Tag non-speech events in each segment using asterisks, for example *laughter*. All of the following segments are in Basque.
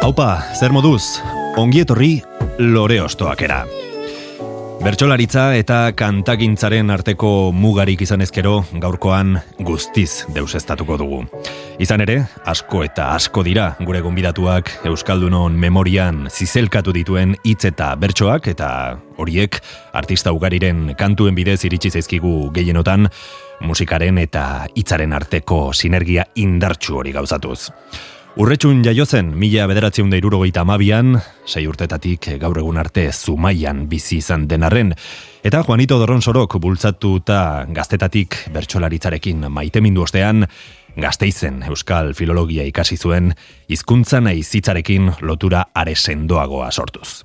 Haupa, zer moduz, ongi etorri lore ostoakera. Bertxolaritza eta kantagintzaren arteko mugarik izan ezkero gaurkoan guztiz deusestatuko dugu. Izan ere, asko eta asko dira gure gonbidatuak Euskaldunon memorian zizelkatu dituen hitz eta bertsoak eta horiek artista ugariren kantuen bidez iritsi zaizkigu gehienotan musikaren eta hitzaren arteko sinergia indartsu hori gauzatuz. Urretxun jaiozen, mila bederatzeun da irurogeita amabian, sei urtetatik gaur egun arte zumaian bizi izan denarren, eta Juanito Dorron Sorok bultzatu eta gaztetatik bertsolaritzarekin maitemindu ostean, gazteizen euskal filologia ikasi zuen, hizkuntza nahi zitzarekin lotura are sendoagoa sortuz.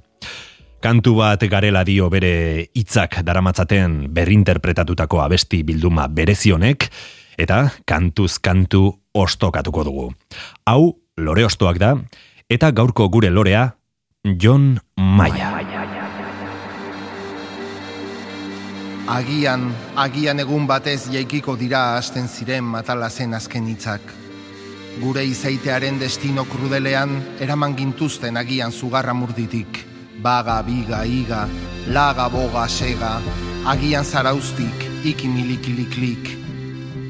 Kantu bat garela dio bere hitzak daramatzaten berrinterpretatutako abesti bilduma berezionek, eta kantuz kantu ostokatuko dugu. Hau, lore ostoak da, eta gaurko gure lorea, John Maia. Agian, agian egun batez jaikiko dira hasten ziren matala zen azken hitzak. Gure izaitearen destino krudelean eraman gintuzten agian zugarra murditik. Baga, biga, iga, laga, boga, sega, agian zaraustik, ikimilikiliklik.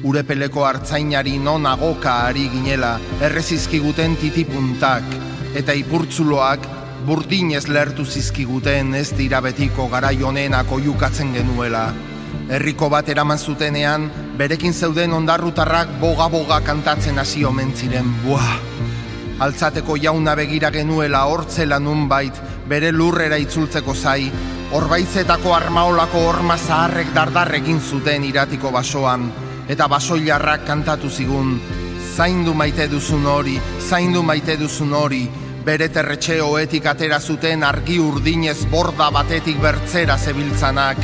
Urepeleko hartzainari non agoka ari ginela errezizkiguten titipuntak, eta ipurtzuloak burdinez lertu zizkiguten ez dira betiko garai honenak oiukatzen genuela. Herriko bat eraman zutenean, berekin zeuden ondarrutarrak boga-boga kantatzen hasi omen ziren, buah! Altzateko jauna begira genuela hortzela nunbait, bere lurrera itzultzeko zai, orbaitzetako armaolako horma zaharrek dardarrekin zuten iratiko basoan, eta basoilarrak kantatu zigun, zaindu maite duzun hori, zaindu maite duzun hori, bere terretxe hoetik atera zuten argi urdinez borda batetik bertzera zebiltzanak,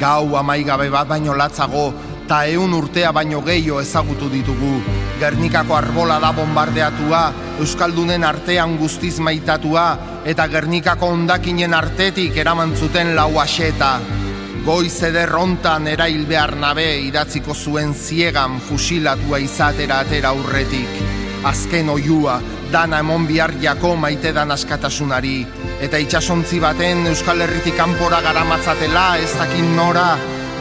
gau amaigabe bat baino latzago, ta eun urtea baino gehiago ezagutu ditugu. Gernikako arbola da bombardeatua, Euskaldunen artean guztiz maitatua, eta Gernikako ondakinen artetik eraman zuten lau aseta. Goiz eder hontan erail behar nabe idatziko zuen ziegan fusilatua izatera atera aurretik. Azken oiua, dana emon bihar jako maite dan askatasunari. Eta itxasontzi baten Euskal Herritik kanpora garamatzatela ez dakin nora,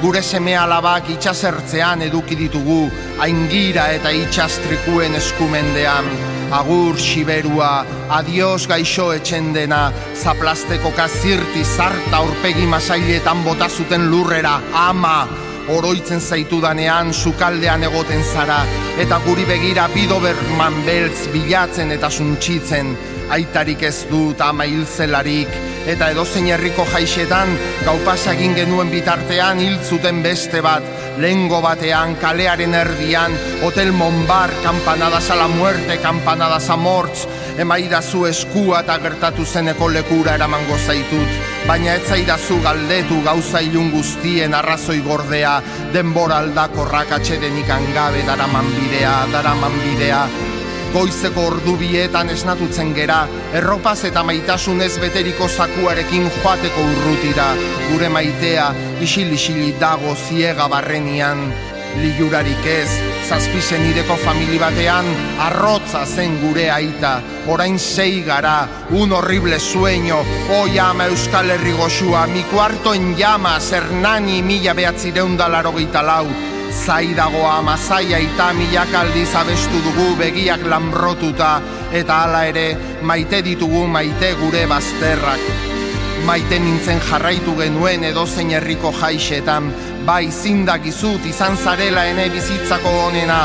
gure seme alabak itxasertzean eduki ditugu, aingira eta itxastrikuen eskumendean. Agur siberua, adios gaixo etxendena, zaplasteko kazirti zarta urpegi masailetan bota zuten lurrera, ama, oroitzen zaitudanean sukaldean egoten zara, eta guri begira bidoberman beltz bilatzen eta suntxitzen, aitarik ez dut ama hilzelarik, eta edozein herriko jaixetan gaupasa egin genuen bitartean hil zuten beste bat, lengo batean, kalearen erdian, hotel monbar, kampanadas a la muerte, kampanadas a mortz, emaidazu eskua eta gertatu zeneko lekura eramango zaitut, baina ez zaidazu galdetu gauza ilun guztien arrazoi gordea, denbora aldakorrak atxedenik angabe daraman bidea, daraman bidea, goizeko ordu bietan esnatutzen gera, erropaz eta maitasunez beteriko zakuarekin joateko urrutira, gure maitea, isil-isili dago ziega barrenian, liurarik ez, zazpisen ideko famili batean, arrotza zen gure aita, orain sei gara, un horrible sueño, o llama Euskal Herri goxua, mi cuarto en llamas, Hernani mila behatzireunda laro lau, zaidago ama zaia eta milak aldiz abestu dugu begiak lanbrotuta, eta hala ere maite ditugu maite gure bazterrak. Maite nintzen jarraitu genuen edozein herriko jaixetan, bai zindakizut izan zarela ene bizitzako honena,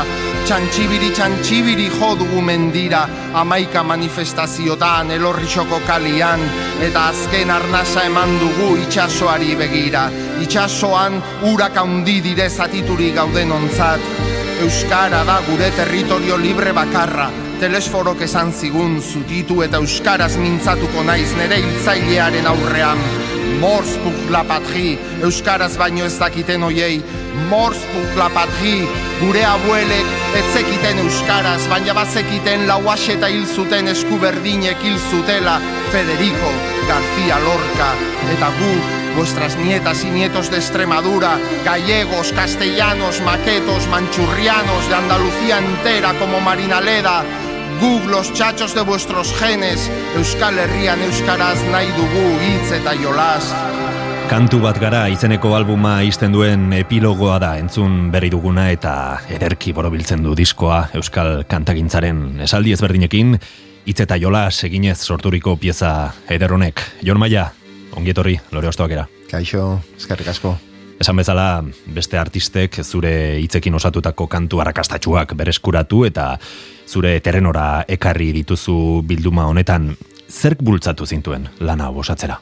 txantxibiri txantxibiri jo dugu mendira, amaika manifestaziotan elorrixoko kalian, eta azken arnasa eman dugu itxasoari begira, itxasoan urak handi dire zatituri gauden ontzat, Euskara da gure territorio libre bakarra, telesforok esan zigun zutitu eta euskaraz mintzatuko naiz nere hiltzailearen aurrean. Morz la patri, euskaraz baino ez dakiten oiei, morz la patri, gure abuelek etzekiten euskaraz, baina bazekiten lauaxeta hil zuten eskuberdinek hil Federico García Lorca, eta gu vuestras nietas y nietos de Extremadura, gallegos, castellanos, maquetos, manchurrianos, de Andalucía entera como Marina Leda, guk los chachos de vuestros genes, Euskal Herrian Euskaraz nahi dugu hitz eta jolas. Kantu bat gara izeneko albuma izten duen epilogoa da entzun berri duguna eta ederki borobiltzen du diskoa Euskal Kantagintzaren esaldi ezberdinekin, hitz eta jolas eginez sorturiko pieza ederonek. Jon Maia, Ongietorri, lore ostoak era. Kaixo, eskerrik asko. Esan bezala, beste artistek zure hitzekin osatutako kantu arrakastatxuak bereskuratu eta zure terrenora ekarri dituzu bilduma honetan, zerk bultzatu zintuen lana osatzera?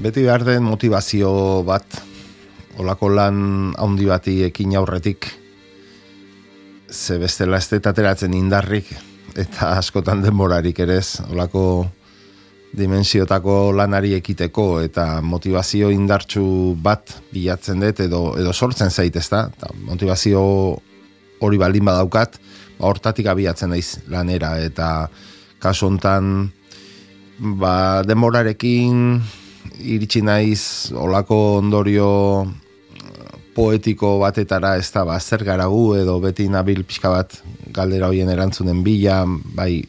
Beti behar den motivazio bat, olako lan handi bati ekin aurretik, ze bestela ez indarrik, eta askotan denborarik ere ez, olako dimensiotako lanari ekiteko eta motivazio indartsu bat bilatzen dut edo, edo sortzen zait ezta, eta motivazio hori baldin badaukat, ba, hortatik abiatzen naiz lanera eta kasu hontan ba, demorarekin iritsi naiz olako ondorio poetiko batetara ez da, ba, zer garagu edo beti nabil pixka bat galdera hoien erantzunen bila, bai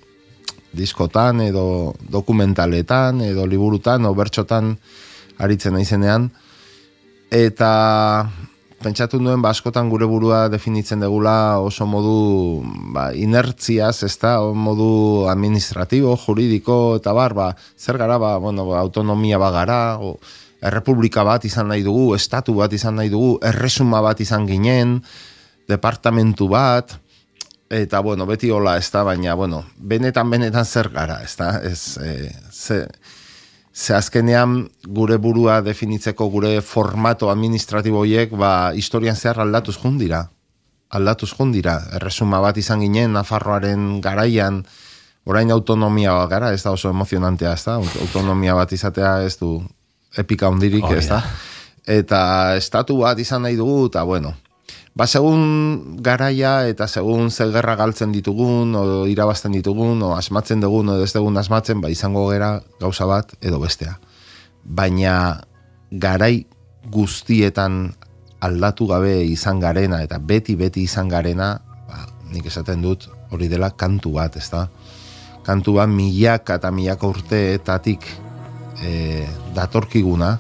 diskotan edo dokumentaletan edo liburutan o bertxotan aritzen naizenean. Eta pentsatu nuen ba, gure burua definitzen degula oso modu ba, inertziaz, ez da, modu administratibo, juridiko, eta bar, ba, zer gara, ba, bueno, ba, autonomia bagara, o, errepublika bat izan nahi dugu, estatu bat izan nahi dugu, erresuma bat izan ginen, departamentu bat, eta bueno, beti hola, ez da, baina, bueno, benetan, benetan zer gara, ez da, ez, e, ze, ze azkenean gure burua definitzeko gure formato administratiboiek, ba, historian zehar aldatuz jundira, aldatuz jundira, erresuma bat izan ginen, Nafarroaren garaian, orain autonomia bat gara, ez da oso emozionantea, ez da, autonomia bat izatea ez du epika hundirik, oh, ez da, eta estatu bat izan nahi dugu, eta bueno, Ba, segun garaia eta segun ze gerra galtzen ditugun, o irabazten ditugun, o asmatzen dugun, o ez dugun asmatzen, ba, izango gera gauza bat edo bestea. Baina garai guztietan aldatu gabe izan garena eta beti-beti izan garena, ba, nik esaten dut hori dela kantu bat, ez da? Kantu bat milak eta milak urteetatik e, datorkiguna,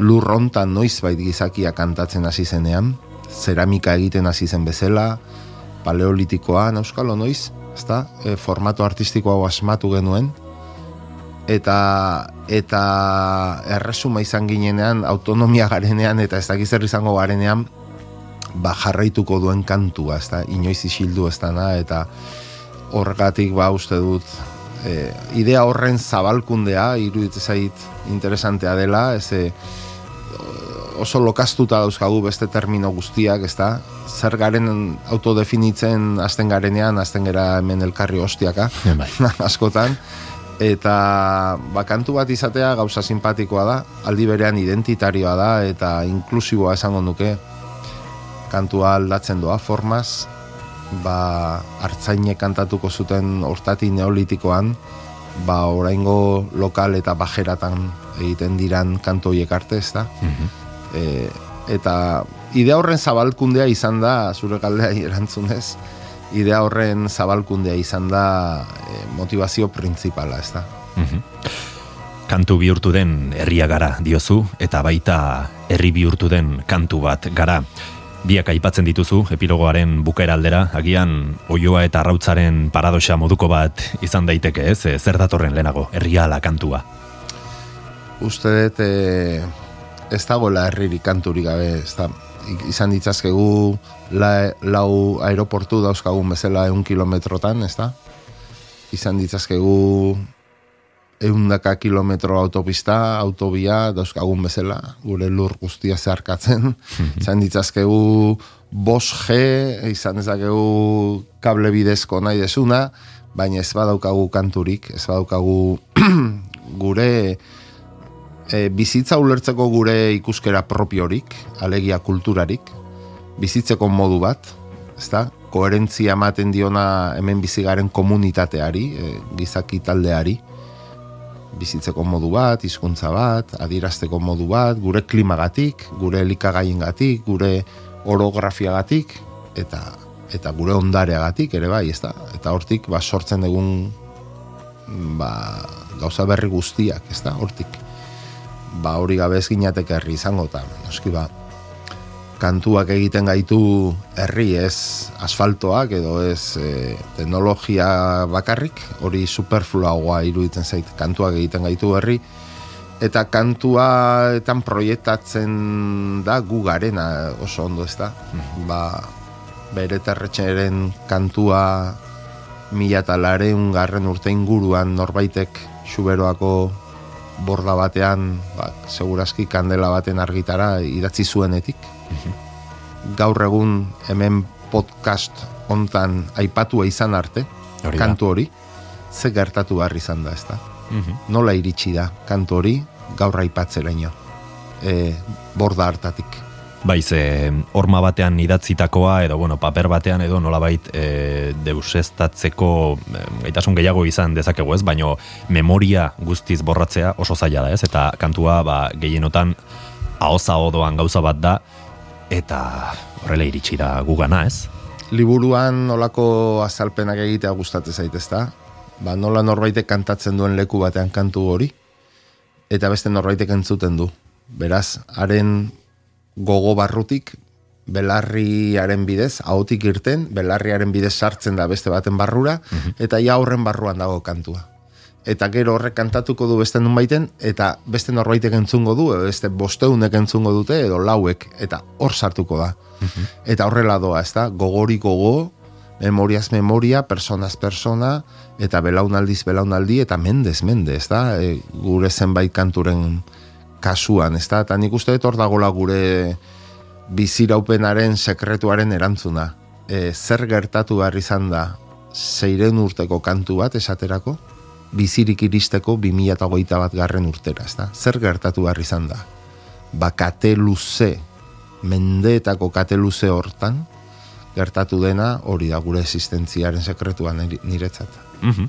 lurrontan noiz bait gizakia kantatzen hasi zenean, zeramika egiten hasi zen bezala, paleolitikoa, nauskalo noiz, ezta? E, formato artistiko hau asmatu genuen, eta eta erresuma izan ginenean, autonomia garenean, eta ez dakiz izango garenean, ba, jarraituko duen kantua, ezta? Inoiz isildu ez dana, eta horregatik ba uste dut, e, idea horren zabalkundea, iruditzen zait interesantea dela, ez oso lokastuta dauzkagu beste termino guztiak, ez da? Zer garen autodefinitzen azten garenean, azten gara hemen elkarri hostiaka, bai. *laughs* askotan. Eta bakantu bat izatea gauza simpatikoa da, aldi berean identitarioa da, eta inklusiboa esango nuke, kantua aldatzen doa formaz, ba, hartzainek kantatuko zuten hortati neolitikoan, ba, oraingo lokal eta bajeratan egiten diran kantoiek arte, ez da? Mhm e, eta idea horren zabalkundea izan da zure galdea erantzunez idea horren zabalkundea izan da e, motivazio printzipala ez da mhm. Kantu bihurtu den herria gara diozu eta baita herri bihurtu den kantu bat gara. Biak aipatzen dituzu epilogoaren bukaera aldera agian oioa eta arrautzaren paradoxa moduko bat izan daiteke ez? Zer datorren lehenago herriala kantua? Uste dut, e, ez dagoela herriri kanturik gabe, ez da, izan ditzazkegu la, lau aeroportu dauzkagun bezala eun kilometrotan, ez da? Izan ditzazkegu eundaka kilometro autopista, autobia dauzkagun bezala, gure lur guztia zeharkatzen. *laughs* Izan ditzazkegu 5G izan ezakegu kable bidezko nahi desuna, baina ez badaukagu kanturik, ez badaukagu *clears throat* gure e, bizitza ulertzeko gure ikuskera propiorik, alegia kulturarik, bizitzeko modu bat, ezta? koherentzia ematen diona hemen bizigaren komunitateari, e, gizaki taldeari, bizitzeko modu bat, hizkuntza bat, adirazteko modu bat, gure klimagatik, gure elikagaiengatik, gure orografiagatik eta eta gure ondareagatik ere bai, ezta? Eta hortik ba sortzen dugun ba, gauza berri guztiak, ezta? Hortik ba hori gabe ez ginatek herri izango ta, noski ba kantuak egiten gaitu herri ez asfaltoak edo ez e, teknologia bakarrik, hori superfluagoa iruditzen zait kantuak egiten gaitu herri eta kantuaetan proiektatzen da gu garena oso ondo ez da mm. ba, bere terretxeren kantua mila eta garren urte inguruan norbaitek suberoako borda batean ba, segurazki kandela baten argitara idatzi zuenetik gaur egun hemen podcast hontan aipatua izan arte, kantu hori, ze gertatu behar izan da, ez da? Mhm. Nola iritsi da, kantu hori, gaur aipatzeraino, e, borda hartatik. Baiz, e, orma batean idatzitakoa, edo, bueno, paper batean, edo nolabait e, deusestatzeko e, gaitasun gehiago izan dezakegu ez, baino memoria guztiz borratzea oso zaila da ez, eta kantua ba, gehienotan ahoza odoan gauza bat da, eta horrela iritsi da gugana, ez? Liburuan nolako azalpenak egitea gustatzen zait, ezta? Ba, nola norbaitek kantatzen duen leku batean kantu hori eta beste norbaitek entzuten du. Beraz, haren gogo barrutik belarriaren bidez, ahotik irten, belarriaren bidez sartzen da beste baten barrura, mhm. eta ja horren barruan dago kantua eta gero horrek kantatuko du beste nun baiten, eta beste norbaitek entzungo du, edo beste bosteunek entzungo dute, edo lauek, eta hor sartuko da. Mhm. Eta horrela doa, ez da, gogori gogo, memoriaz memoria, personaz persona, eta belaunaldiz belaunaldi, eta mendez mende, ez da, e, gure zenbait kanturen kasuan, ez da, eta nik uste dut hor dagola gure biziraupenaren sekretuaren erantzuna. E, zer gertatu behar izan da, zeiren urteko kantu bat esaterako, bizirik iristeko 2008 bat garren urtera, ez da? Zer gertatu behar izan da? Ba, kate luze, mendeetako kate luze hortan, gertatu dena hori da gure existentziaren sekretuan niretzat. Uh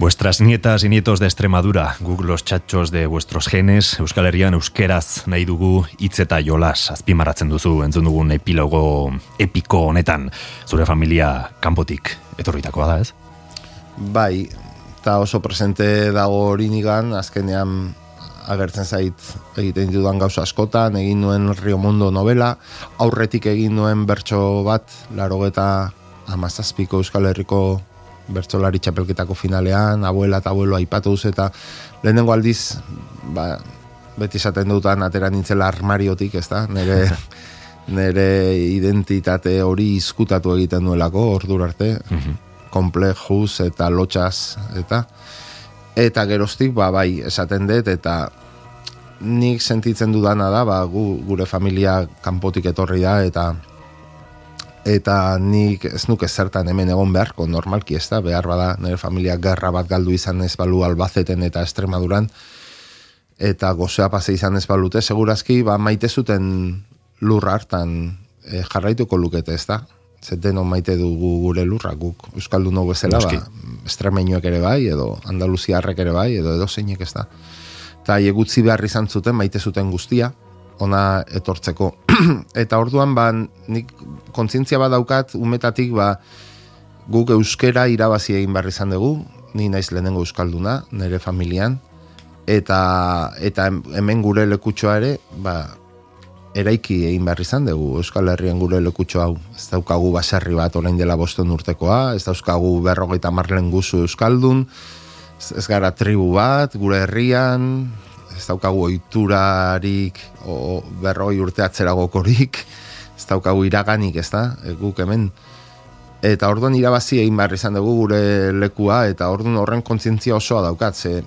Vuestras nietas y nietos de Extremadura, guk los txatxos de vuestros genes, Euskal Herrian euskeraz nahi dugu hitz eta jolas azpimarratzen duzu entzun dugun epilogo epiko honetan. Zure familia kanpotik etorritakoa da, ez? Bai, eta oso presente dago hori nigan, azkenean agertzen zait egiten dudan gauza askotan, egin nuen Rio Mundo novela, aurretik egin nuen bertso bat, laro eta amazazpiko Euskal Herriko bertsolari txapelketako finalean, abuela eta abuelo aipatu duz, eta lehenengo aldiz, ba, beti esaten dutan atera nintzela armariotik, ez da, nire, *laughs* nire identitate hori izkutatu egiten duelako, ordur arte, mm komplejuz eta lotxaz eta eta geroztik ba bai esaten dut eta nik sentitzen dudana da ba, gu, gure familia kanpotik etorri da eta eta nik ez nuke zertan hemen egon beharko normalki ez da behar bada nire familia gerra bat galdu izan ez balu albazeten eta estremaduran eta gozea pase izan ez balute segurazki ba maite zuten lurra hartan e, jarraituko lukete ez da zeteno maite dugu gure lurra, guk Euskaldu nago bezala, ba, estremeñoek ere bai, edo Andaluziarrek ere bai, edo edo zeinek ez da. Eta egutzi behar izan zuten, maite zuten guztia, ona etortzeko. *clears throat* Eta orduan, ba, nik kontzientzia bat daukat, umetatik, ba, guk euskera irabazi egin behar izan dugu, ni naiz lehenengo Euskalduna, nire familian, eta, eta hemen gure lekutsoa ere, ba, eraiki egin behar izan dugu Euskal Herrian gure lekutxo hau. Ez daukagu baserri bat orain dela bosten urtekoa, ez daukagu berrogeita marlen guzu Euskaldun, ez gara tribu bat, gure herrian, ez daukagu oiturarik, o berroi urte atzeragokorik, ez daukagu iraganik, ez da, e, guk hemen. Eta orduan irabazi egin behar izan dugu gure lekua, eta orduan horren kontzientzia osoa daukat, ze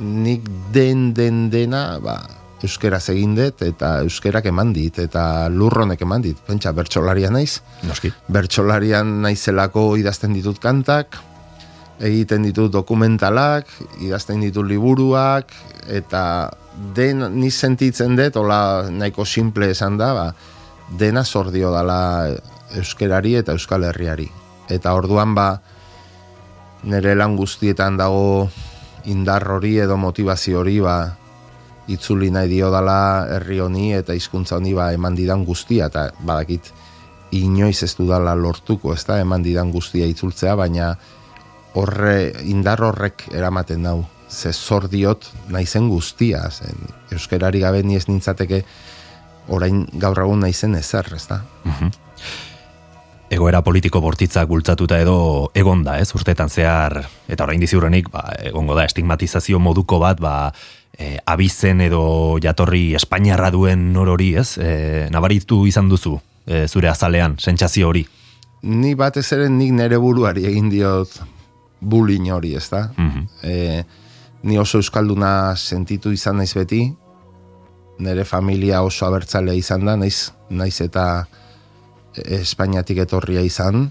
nik den den dena, ba, euskeraz egin dut eta euskerak eman dit eta lurronek eman dit. Pentsa, bertsolaria naiz. Noski. Bertsolarian naizelako idazten ditut kantak, egiten ditut dokumentalak, idazten ditut liburuak, eta den ni sentitzen dut, hola nahiko simple esan da, ba, dena zordio dala euskerari eta euskal herriari. Eta orduan ba, nire lan guztietan dago indar hori edo motivazio hori ba, itzuli nahi dio dala herri honi eta hizkuntza honi ba, eman didan guztia, eta badakit inoiz ez dudala lortuko, ez da, eman didan guztia itzultzea, baina horre, indar horrek eramaten dau, ze zor diot naizen guztia, zen, euskerari gabe ni ez nintzateke orain gaur egun naizen ezer, ez da? Mhm. Egoera politiko bortitzak bultzatuta edo egonda, ez, urteetan zehar, eta orain diziurrenik, ba, egongo da, estigmatizazio moduko bat, ba, e, abizen edo jatorri Espainiarra duen norori, ez, e, nabaritu izan duzu, e, zure azalean, sentsazio hori. Ni batez ere nik nere buruari egin diot bullying hori, ez da? Mhm. E, ni oso euskalduna sentitu izan naiz beti, nire familia oso abertzalea izan da, naiz, naiz eta Espainiatik etorria izan,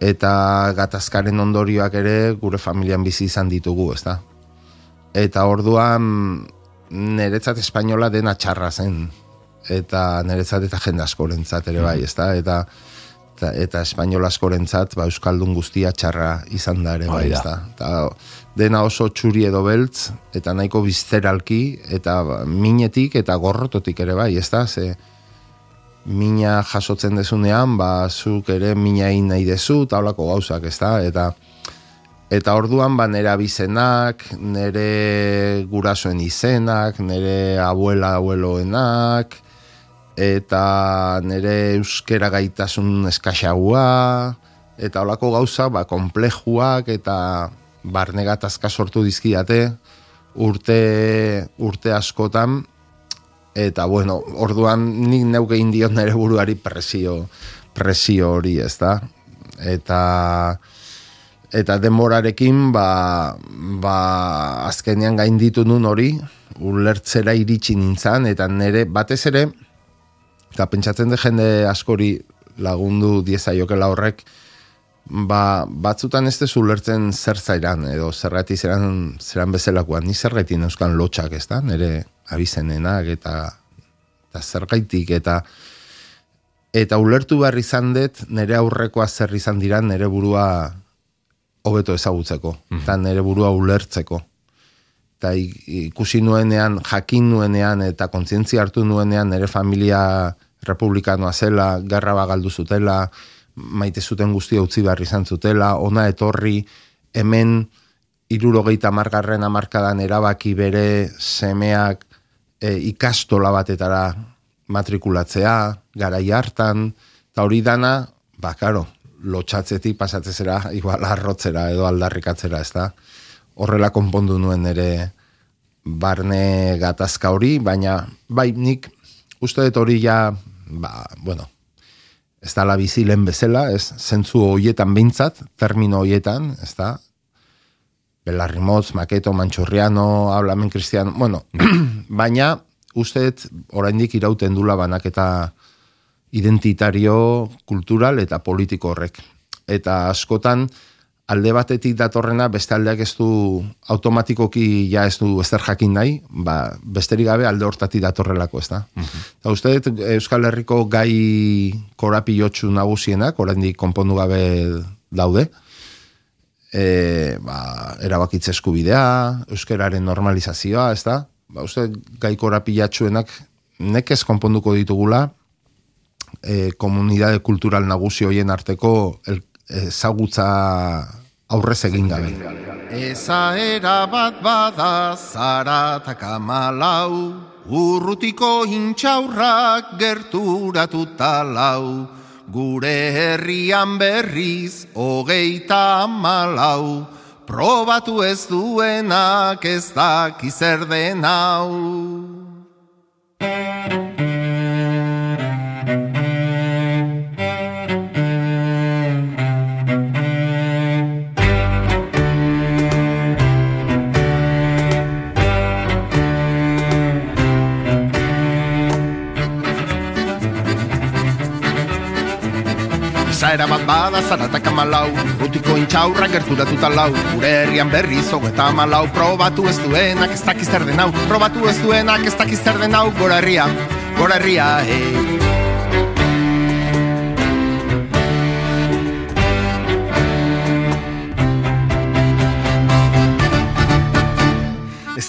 eta gatazkaren ondorioak ere gure familian bizi izan ditugu, ez da? Eta orduan niretzat espainola dena txarra zen, eta niretzat eta jende askorentzat ere bai, ez da? Eta, eta, eta espainola askorentzat ba, euskaldun guztia txarra izan da ere bai, ez da? Eta, dena oso txuri edo beltz, eta nahiko bizteralki, eta minetik eta gorrototik ere bai, ez da, ze mina jasotzen dezunean, ba, zuk ere mina nahi dezu, eta holako gauzak, ez da, eta eta orduan, ba, nire abizenak, nire gurasoen izenak, nire abuela abueloenak, eta nire euskera gaitasun eskaxagua, eta holako gauza, ba, komplejuak, eta barne gatazka sortu dizkiate urte urte askotan eta bueno, orduan nik neuke indiot nere buruari presio presio hori, ez da? Eta eta demorarekin ba, ba azkenean gainditu nun hori ulertzera iritsi nintzan eta nere batez ere eta pentsatzen de jende askori lagundu diezaiokela horrek ba, batzutan ez dezu lertzen zer zairan, edo zerrati zeran, zeran bezalakoan, ni zergaiti neuzkan lotxak, ez da, nire abizenenak, eta, eta zergaitik, eta eta ulertu behar izan dut, nire aurrekoa zer izan dira, nire burua hobeto ezagutzeko, mm eta nire burua ulertzeko. Eta ikusi nuenean, jakin nuenean, eta kontzientzia hartu nuenean, nire familia republikanoa zela, gerra bagaldu zutela, maite zuten guztia utzi behar izan zutela, ona etorri hemen irurogeita margarren amarkadan erabaki bere semeak e, ikastola batetara matrikulatzea, garai hartan, eta hori dana, ba, karo, lotxatzetik pasatzezera, igual arrotzera edo aldarrikatzera, ez da? Horrela konpondu nuen ere barne gatazka hori, baina, bai, nik uste dut hori ja, ba, bueno, ez da la bizilen bezala, ez zentzu hoietan bintzat, termino hoietan, ez da, Belarri Motz, Maketo, Manchurriano, Hablamen Cristiano, bueno, *clears throat* baina, usteet, oraindik irauten dula banaketa identitario, kultural eta politiko horrek. Eta askotan, alde batetik datorrena beste aldeak ez du automatikoki ja ez du ezer jakin nahi, ba, besterik gabe alde hortatik datorrelako ez da. Uh uste Euskal Herriko gai korapilotxu nagusienak, oraindik konpondu gabe daude, e, ba, erabakitze eskubidea, euskararen normalizazioa, ez da? Ba, uste gai korapilatxuenak nekez konponduko ditugula, e, komunidade kultural nagusi hoien arteko el, ezagutza aurrez egin gabe. Eza era bat bada zaratak amalau, urrutiko intxaurrak gerturatuta lau, gure herrian berriz hogeita amalau, probatu ez duenak ez dakizer den hau. Ezaera bat bada zaratak amalau Rutiko intxaurra gerturatuta lau. Gure herrian berri zogeta amalau Probatu ez duenak ez dakiz den hau. Probatu ez duenak ez dakiz den hau. Gora herria, gora herria, hey.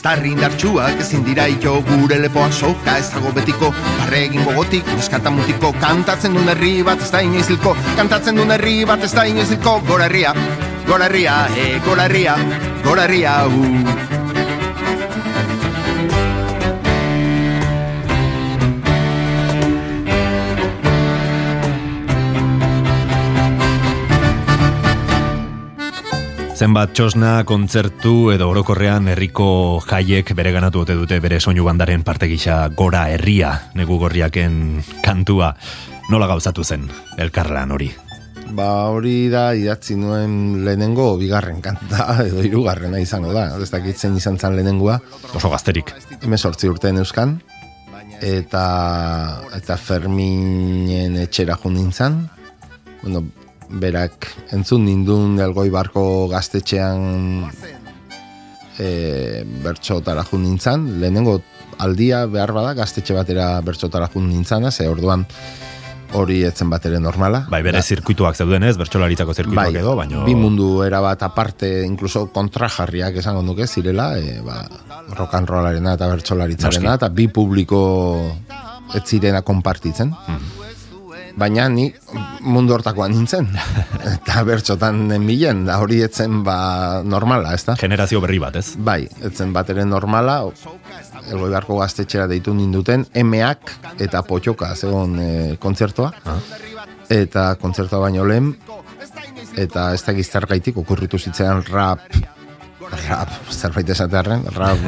Estarri indartxuak ezin dira ito gure lepoa soka ez dago betiko. Barre egin gogotik, eskata mutiko. Kantatzen duen herri bat ez da inoizilko Kantatzen duen herri bat ez da inoizilko Gora herria, gora herria, e, gora herria, gora herria, uh. Zenbat txosna, kontzertu edo orokorrean herriko jaiek bere ganatu ote dute bere soinu bandaren parte gisa gora herria negu gorriaken kantua nola gauzatu zen elkarlan hori? Ba hori da idatzi nuen lehenengo bigarren kanta *laughs* edo hirugarrena izango da, ez dakitzen izan zen lehenengoa. Oso gazterik. Hemen sortzi urtean euskan, eta, eta Ferminen etxera nintzen. Bueno, berak entzun nindun elgoi barko gaztetxean e, bertxotara jun nintzen, lehenengo aldia behar bada gaztetxe batera bertxotara jun nintzen, ze orduan hori etzen bat ere normala. Bai, bere zirkuituak zeuden ez, bertxolaritzako zirkuituak bai, edo, baino... Bi mundu erabat aparte, incluso kontrajarriak esango nuke, zirela, e, ba, rock and rollarena eta bertxolaritzarena, eta bi publiko ez zirena konpartitzen. Mhm baina ni mundu hortakoan nintzen. *laughs* eta bertxotan milen, da hori etzen ba normala, ez da? Generazio berri bat, ez? Bai, etzen bat ere normala, elgoi barko gaztetxera deitu ninduten, emeak eta potxoka zegoen e, kontzertoa. Ah. Eta kontzertoa baino lehen, eta ez da giztar gaitik, okurritu zitzean rap, rap, zerbait esatearen, rap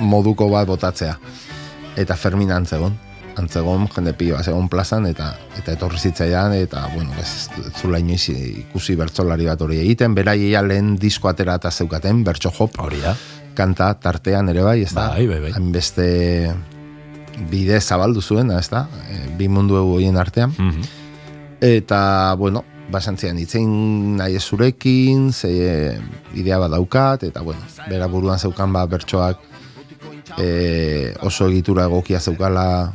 moduko bat botatzea. Eta Fermin antzegon antzegon jende pioa zegoen plazan eta eta etorri zitzaidan eta bueno ez, ez zula inoiz ikusi bertsolari bat hori egiten. Beraiea lehen disko atera eta zeukaten bertso hop. Hori da. Kanta tartean ere bai ez da? Bai, bai, bai. beste bide zabaldu zuen ez da? E, bi mundu egin artean. Mm eta bueno basantzian itzein nahi zurekin ze idea bat daukat eta bueno bera buruan zeukan ba bertsoak e, oso egitura egokia zeukala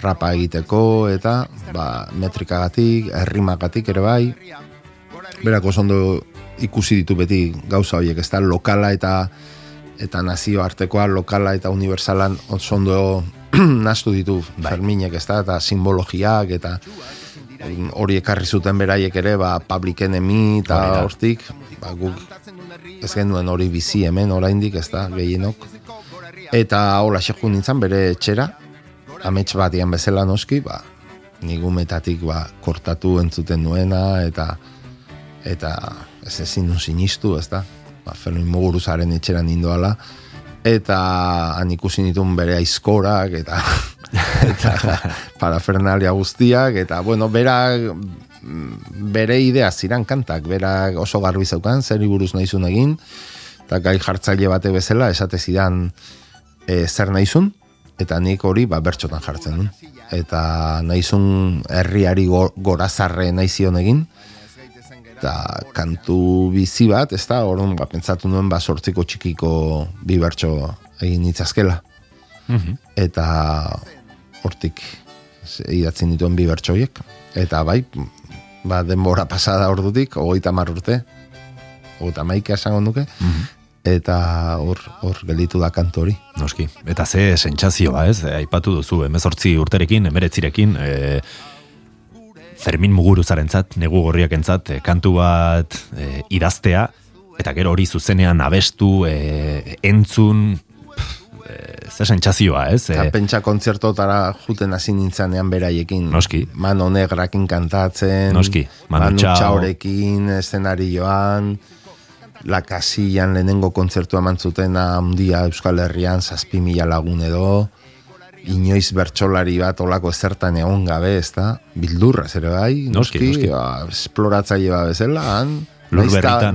rapa egiteko eta ba, metrikagatik, errimagatik ere bai. Berako ondo ikusi ditu beti gauza horiek ez da lokala eta eta nazio artekoa lokala eta universalan ondo *clears throat* nastu ditu bai. Ferminek ez da eta simbologiak eta hori ekarri zuten beraiek ere ba, public enemy eta hortik ba, guk ez genuen hori bizi hemen oraindik ez da gehienok. Eta hola xekun nintzen bere etxera amets batian bezala noski, ba, nigumetatik ba, kortatu entzuten nuena, eta eta ez ezin nun sinistu, ez da, ba, Fermin Muguruzaren etxeran nindoala, eta han ikusi nituen bere aizkorak, eta, *laughs* eta parafernalia guztiak, eta, bueno, bera, bere idea ziran kantak, bera oso garbi zeukan, zer buruz nahizun egin, eta gai jartzaile bate bezala, esate zidan e, zer nahizun, eta nik hori ba, bertxotan jartzen duen. Eta naizun herriari gorazarre naizion egin, eta kantu bizi bat, ez da, orduan, ba, pentsatu nuen, ba, sortziko txikiko bi bertxo egin itzazkela. Mhm. Eta hortik idatzen dituen bi bertxoiek. Eta bai, ba, denbora pasada ordutik, ogoita mar urte, ogoita maika esango nuke, mm eta hor hor gelditu da kantori. Noski. Eta ze sentsazioa, ez? E, aipatu duzu 18 urterekin, 19rekin, e, Fermin Muguruzarentzat, negu gorriakentzat, e, kantu bat e, idaztea eta gero hori zuzenean abestu, e, entzun e, ze sentsazioa, ez? E, pentsa kontzertotara juten hasi nintzanean beraiekin. Noski. Mano negrakin kantatzen. Noski. Manu, Manu txaurekin, eszenarioan la casillan lehenengo kontzertua mantzuten handia Euskal Herrian zazpi mila lagun edo inoiz bertsolari bat olako ezertan egon gabe, ez da? Bildurra, zere bai? Noski, noski. Ba, esploratzaile bat bezala, han?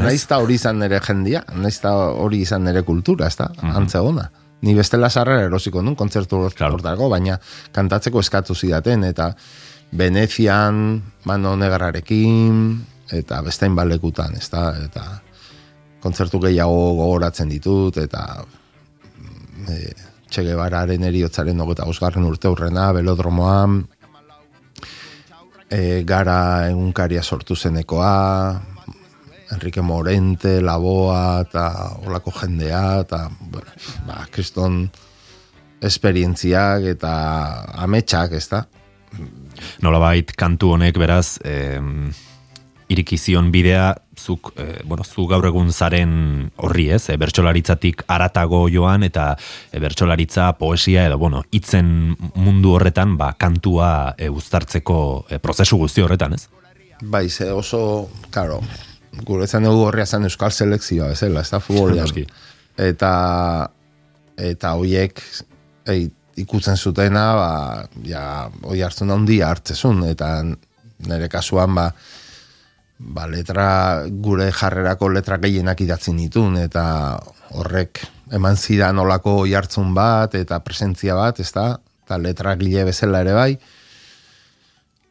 Naizta hori izan nire jendia, naizta hori izan nire kultura, ez da? Uh -huh. Ni bestela sarrera erosiko nun, kontzertu claro. baina kantatzeko eskatu zidaten, eta Venezian, Mano Negarrarekin, eta bestain balekutan, ez da, eta kontzertu gehiago gogoratzen ditut, eta e, txege bararen eriotzaren ogeta osgarren urte hurrena, belodromoan, e, gara egunkaria sortu zenekoa, Enrique Morente, Laboa, eta olako jendea, eta, bueno, ba, kriston esperientziak eta ametsak, ez da? Nolabait, kantu honek beraz, eh, irikizion bidea, zuk, eh, bueno, zu gaur egun zaren horri ez, e, bertxolaritzatik aratago joan, eta e, bertxolaritza, poesia, edo, bueno, itzen mundu horretan, ba, kantua e, uztartzeko e, prozesu guzti horretan, ez? Bai, ze oso, karo, guretzan dugu horria zen euskal selekzioa, ez ez da futbolean. eta, eta hoiek, ei, ikutzen zutena, ba, ja, oi hartzen handia hartzezun, eta nire kasuan, ba, ba, letra, gure jarrerako letra gehienak idatzen ditun, eta horrek eman zidan olako oi hartzun bat, eta presentzia bat, ez da, eta letra gile bezala ere bai,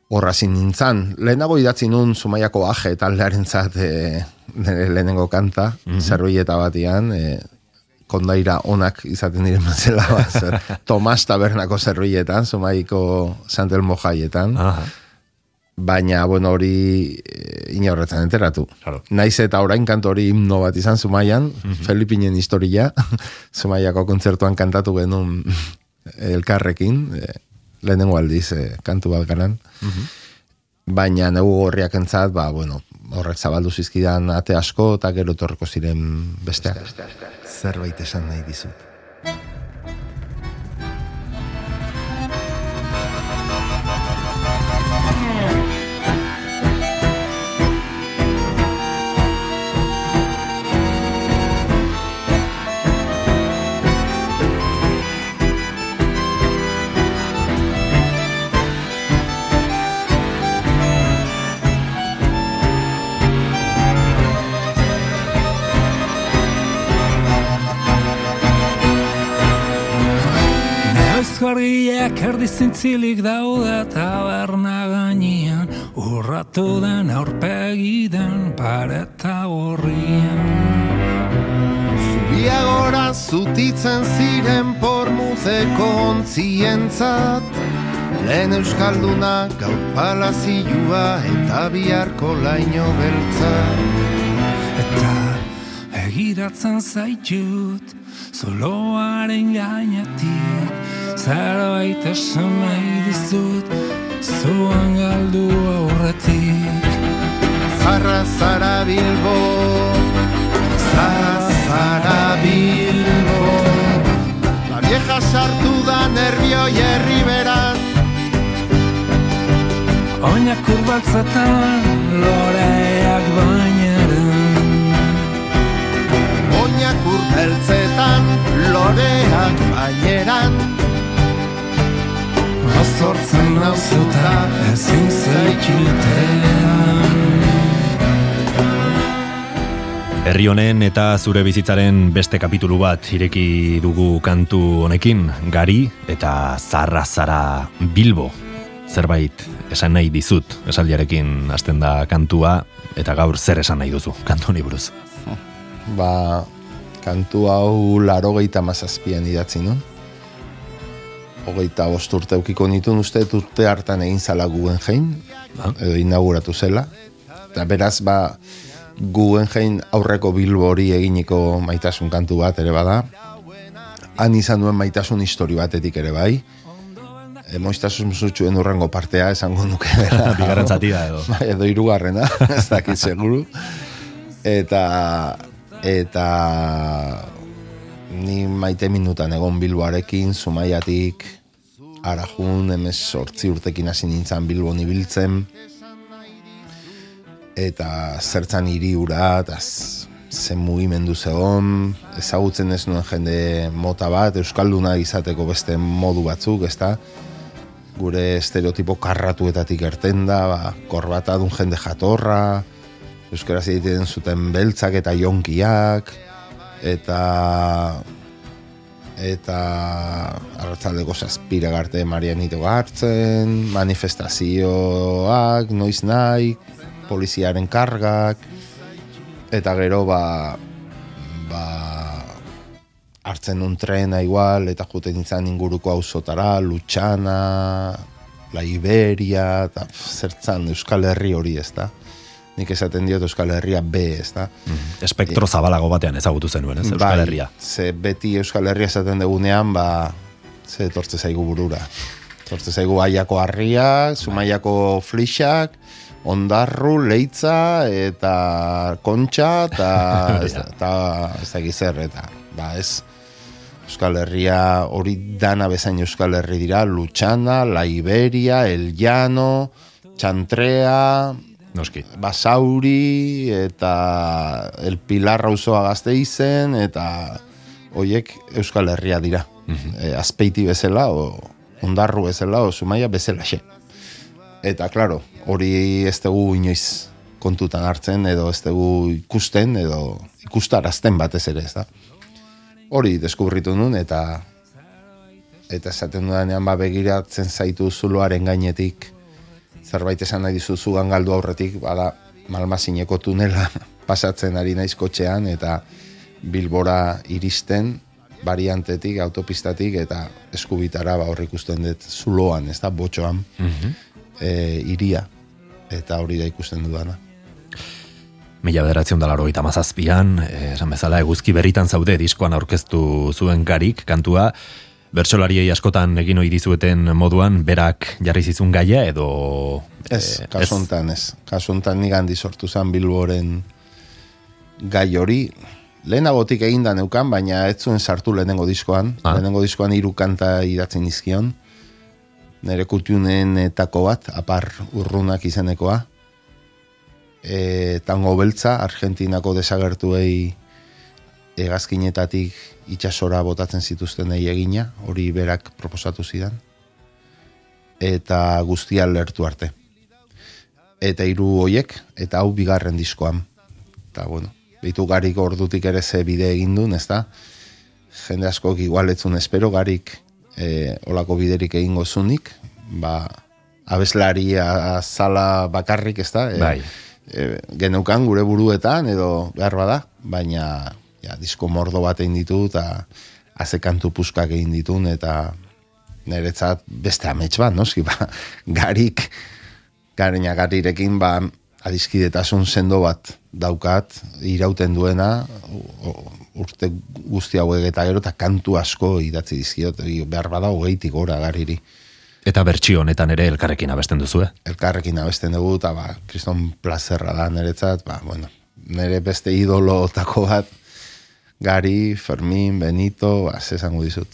horra nintzen. Lehenago idatzi nun Zumaiako aje taldearen zat e, lehenengo kanta, mm -hmm. batian, e, kondaira onak izaten diren bezala *laughs* Tomas Tabernako zerruietan, Zumaiko Santelmo jaietan, baina, bueno, hori e, inorretzen enteratu. Claro. Naiz eta orain kanto hori himno bat izan Zumaian, mm -hmm. Felipinen historia, *laughs* Zumaiako kontzertuan kantatu genuen *laughs* elkarrekin, e, lehenengo aldiz e, kantu bat ganan. Mhm. Baina negu horriak entzat, ba, bueno, horrek zabaldu zizkidan ate asko, eta gero torreko ziren besteak. Zerbait esan nahi dizut. Argiak erdi zintzilik dauda taberna gainean. Urratu den aurpegi den pareta horrian Zubia gora zutitzen ziren pormuzeko ontzientzat Lehen euskalduna gaur palazioa eta biharko laino beltza Eta egiratzen zaitut Zoloaren gainetik zerbait esan nahi dizut zuan galdu aurretik. Zarra zara bilbo Zarra zara bilbo. La vieja sartu da nervio jerri beran Oinak urbaltzetan loreak bainaren Urbeltzetan loreak baineran Azortzen nauzuta ezin zaitxutean Herri honen eta zure bizitzaren beste kapitulu bat ireki dugu kantu honekin, gari eta zarra zara bilbo. Zerbait esan nahi dizut, esaldiarekin hasten da kantua, eta gaur zer esan nahi duzu, kantu honi buruz. Ba, kantu hau laro gehieta mazazpian idatzi, no? hogeita bost urte eukiko nituen uste urte hartan egin zala Guggenheim, ah. edo inauguratu zela. Eta beraz, ba, Guggenheim aurreko bilbo hori eginiko maitasun kantu bat ere bada. Han izan duen maitasun histori batetik ere bai. Emoiztasun zutxuen urrengo partea esango nuke *laughs* bera. Bigarren zatia edo. Ba, edo irugarrena, *laughs* ez dakit seguru. Eta, eta ni maite minutan egon bilboarekin, zumaiatik, arajun, emez sortzi urtekin hasi nintzen bilbon ibiltzen, eta zertzan hiri ura, eta zen mugimendu zegoen, ezagutzen ez nuen jende mota bat, Euskalduna izateko beste modu batzuk, ezta? Gure estereotipo karratuetatik erten da, ba, korbata dun jende jatorra, Euskaraz egiten zuten beltzak eta jonkiak, eta eta arratzaldeko zazpire garte marianito hartzen, manifestazioak, noiz nahi, poliziaren kargak, eta gero ba, ba hartzen un trena igual, eta juten izan inguruko auzotara, Lutxana, La Iberia, eta zertzan Euskal Herri hori ez da. Nik esaten diot Euskal Herria B, ez da. Mhm. Espektro zabalago batean ezagutu zenuen, ez, Euskal Bai, Herria. Ze beti Euskal Herria esaten dugunean, ba, ze tortze zaigu burura. Tortze zaigu aiako harria, zumaiako flixak, ondarru, leitza, eta kontxa, eta *laughs* ez, da- eta ez da eta ba ez, Euskal Herria hori dana bezain Euskal Herri dira, Lutxana, La Iberia, El Llano, Txantrea, Noski. Basauri eta El Pilar auzoa Gasteizen eta hoiek Euskal Herria dira. e, azpeiti bezala o ondarru bezala o Zumaia bezala xe. Eta claro, hori ez dugu inoiz kontutan hartzen edo ez dugu ikusten edo ikustarazten batez ere, ez da. Hori deskubritu nun eta eta esaten dudanean ba begiratzen zaitu zuloaren gainetik zerbait esan nahi dizuzu galdu aurretik, bada malmazineko tunela *laughs* pasatzen ari naiz kotxean eta Bilbora iristen variantetik, autopistatik eta eskubitara ba hor ikusten dut zuloan, ez da, botxoan e, iria. Eta hori da ikusten dudana. Mila bederatzen dala hori tamazazpian, esan bezala eguzki berritan zaude diskoan aurkeztu zuen garik, kantua, bertsolariei askotan egin ohi dizueten moduan, berak jarri zizun gaia edo... Ez, eh, kasu hontan ez. Kasu hontan nik handi sortu zen Bilboren gai hori. Lehenagotik eginda neukan, baina ez zuen sartu lehenengo diskoan. Ah. Lehenengo diskoan hiru kanta idatzen izkion. Nere etako bat, apar urrunak izenekoa. E, tango beltza, Argentinako desagertuei hegazkinetatik itxasora botatzen zituzten egina, hori berak proposatu zidan. Eta guztia lertu arte eta hiru hoiek eta hau bigarren diskoan. Eta bueno, bitu garik ordutik ere ze bide egin duen, ezta? Jende askok igual etzun espero garik e, olako biderik egingo zunik, ba, abeslari azala bakarrik, ezta? E, Bai. e, geneukan gure buruetan edo behar bada, baina ja, disko mordo bat egin ditu eta haze kantu puskak egin ditun eta niretzat beste amets bat, noski, ba, *laughs* garik garina garirekin ba, adiskidetasun sendo bat daukat irauten duena urte guzti hauek eta gero eta kantu asko idatzi dizkiot behar bada hogeitik gora gariri Eta bertsio honetan ere elkarrekin abesten duzue. elkarrekin abesten dugu eta ba, kriston plazerra da niretzat ba, bueno, nire beste idolotako bat Gari, Fermin, Benito, ba, zesango dizut.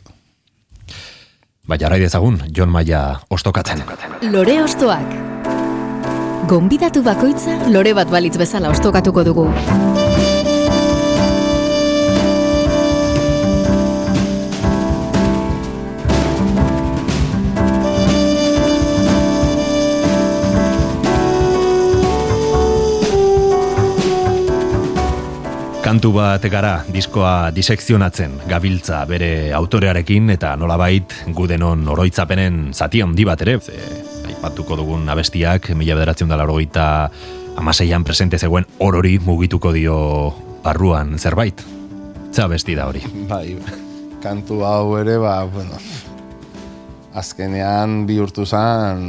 Ba, jarrai dezagun, Jon Maia ostokatzen. Lore Ostoak. Gonbidatu bakoitza lore bat balitz bezala ostokatuko dugu. Kantu bat gara diskoa disekzionatzen gabiltza bere autorearekin eta nolabait gudenon oroitzapenen zati handi bat ere. Ze, aipatuko dugun abestiak, mila bederatzen da laurogeita amaseian presente zegoen orori mugituko dio barruan zerbait. Ze abesti da hori. Bai, kantu hau ere, ba, bueno, azkenean bihurtu zen,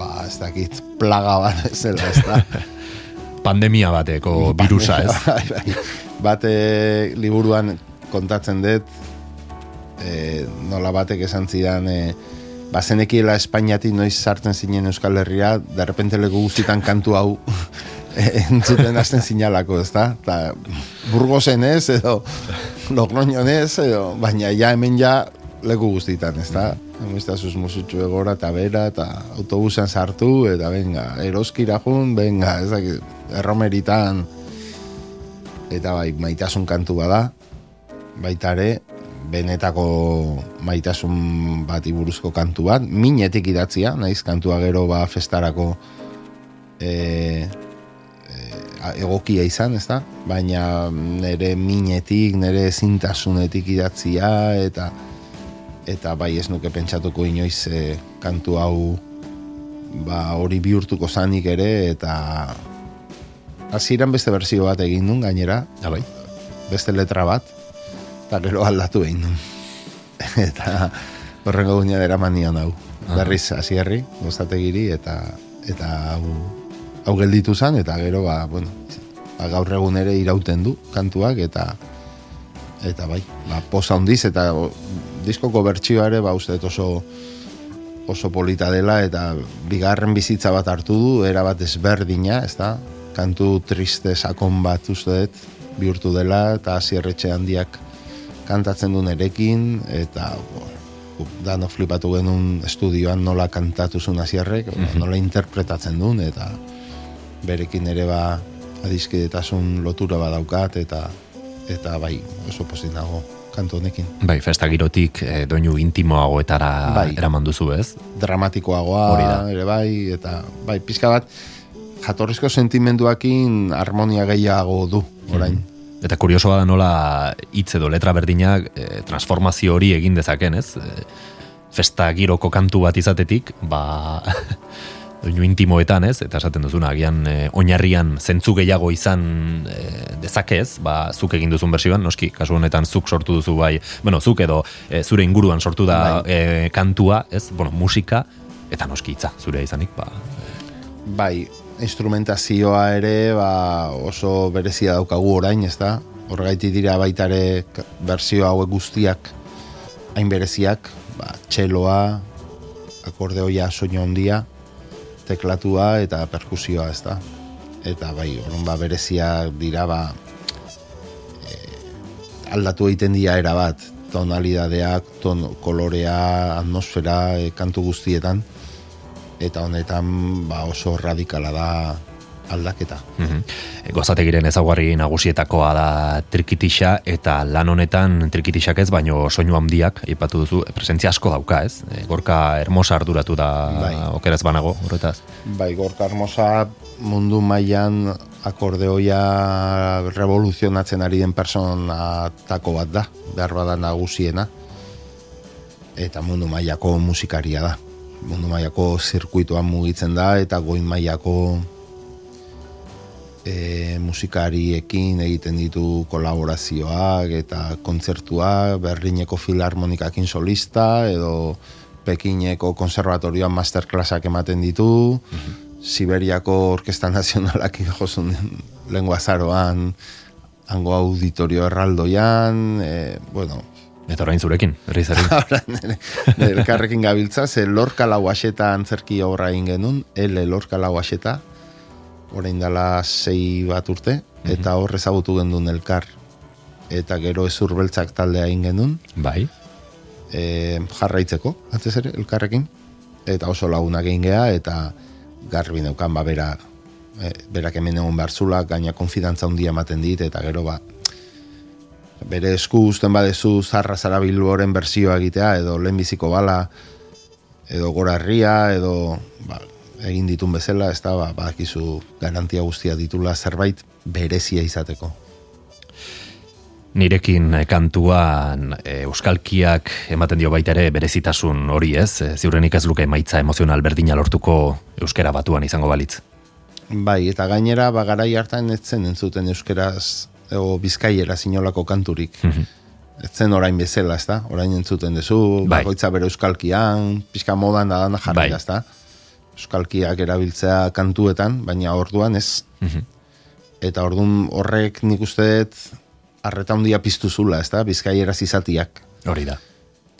ba, ez dakit, plaga bat ezela, ez da. *laughs* Pandemia bateko virusa, ez? *laughs* Bai, bai. Bate liburuan kontatzen dut, e, nola batek esan zidan, e, bazenekiela Espainiatik noiz sartzen zinen Euskal Herria, derrepente leku guztitan kantu hau *laughs* entzuten hasten zinalako, ez da? Ta, Burgosen ez, edo Logroñon ez, edo, baina ja hemen ja leku guztitan, ez da? Sus musutxu egora eta bera, eta autobusean sartu, eta venga, eroskira jun, venga, ez dakit, erromeritan, eta bai, maitasun kantu bada, baita ere, benetako maitasun bati buruzko kantu bat, minetik idatzia, naiz kantua gero ba festarako e, e, egokia izan, ez da? Baina nire minetik, nire ezintasunetik idatzia, eta eta bai ez nuke pentsatuko inoiz e, kantu hau ba, hori bihurtuko zanik ere eta hasieran beste berzio bat egin duen gainera. Abai. beste letra bat eta gero aldatu egin duen *laughs* eta horrengo guina dera manian hau. Berriz hasierri gozategiri eta eta hau hau gelditu zen eta gero ba, bueno, ba, gaur egun ere irauten du kantuak eta eta bai, ba, posa handiz eta diskoko bertsioa ere ba, uste oso oso polita dela eta bigarren bizitza bat hartu du, era bat ezberdina, ez da? Kantu triste sakon bat uste dut bihurtu dela eta hasierretxe handiak kantatzen duen erekin eta bo, dano flipatu genuen estudioan nola kantatu zuen hasierrek, nola interpretatzen duen eta berekin ere ba adiskidetasun lotura badaukat eta eta bai oso pozik nago kantu honekin. Bai, festa girotik e, doinu intimoagoetara Bai. eraman duzu, ez? dramatikoagoa ere bai eta bai pizka bat jatorrizko sentimenduakin harmonia gehiago du orain. Eta kuriosoa da nola hitz edo letra berdinak e, transformazio hori egin dezaken, ez? E, festa giroko kantu bat izatetik, ba *laughs* doinu intimoetan, ez? Eta esaten duzuna, agian e, oinarrian zentzu gehiago izan e, dezakez, ba zuk egin duzun bersioan, noski, kasu honetan zuk sortu duzu bai, bueno, zuk edo e, zure inguruan sortu da e, kantua, ez? Bueno, musika eta noski hitza zure izanik, ba Bai, instrumentazioa ere ba, oso berezia daukagu orain, ez da? Horregaiti dira baita ere k- berzio hauek guztiak hain bereziak, ba, txeloa, akordeoia soinu handia, teklatua eta perkusioa, ez da? Eta bai, orduan ba, berezia dira ba, eh, aldatu egiten dira era bat, tonalidadeak, ton, kolorea, atmosfera, eh, kantu guztietan, eta honetan ba, oso radikala da aldaketa. Mhm. Gozategiren ezaugarri nagusietakoa da trikitixa eta lan honetan trikitixak ez, baino soinu handiak aipatu duzu, presentzia asko dauka, ez? E, Gorka hermosa arduratu da Bai. okeraz banago, horretaz. Bai, gorka hermosa mundu mailan akordeoia revoluzionatzen ari den personatako bat da, behar bada nagusiena. Eta mundu mailako musikaria da. Mundu mailako zirkuituan mugitzen da eta goin mailako e, musikariekin egiten ditu kolaborazioak eta kontzertuak, Berlineko filarmonikakin solista edo Pekineko konservatorioan masterclassak ematen ditu, Siberiako Orkesta Nazionalak *laughs* jozun lengua zaroan, hango auditorio erraldoian, e, bueno, Eta orain zurekin, herri *laughs* nire elkarrekin gabiltza, ze lorka lau aseta antzerki horra egin genuen, ele lorka lau aseta, orain dela sei bat urte, eta hor ezagutu genuen elkar. Eta gero ezur beltzak taldea egin genuen, bai. e, jarraitzeko, antzez ere, elkarrekin, eta oso lagunak egin gea, eta garbi neukan, ba, bera, e, berak hemen egon behar zula, gaina konfidantza handia ematen dit, eta gero, ba, bere esku uzten badezu zarra zara bilboren berzioa egitea, edo lehenbiziko bala, edo gora herria, edo ba, egin ditun bezala, ez da, ba, badakizu garantia guztia ditula zerbait berezia izateko. Nirekin eh, kantuan e, euskalkiak ematen dio baita ere berezitasun hori ez, e, ziurrenik ez luke emaitza emozional berdina lortuko euskera batuan izango balitz. Bai, eta gainera, ba, garai hartan ez zen entzuten euskeraz, o bizkaiera zinolako kanturik. ez zen orain bezala, ez da? Orain entzuten duzu, Bai. bakoitza bere euskalkian, pixka modan da dana jarri, Bai. ez da? Euskalkiak erabiltzea kantuetan, baina orduan ez. Eta orduan horrek nik uste dut arreta handia piztu zula, ez da? Bizkaieraz izatiak. Hori da.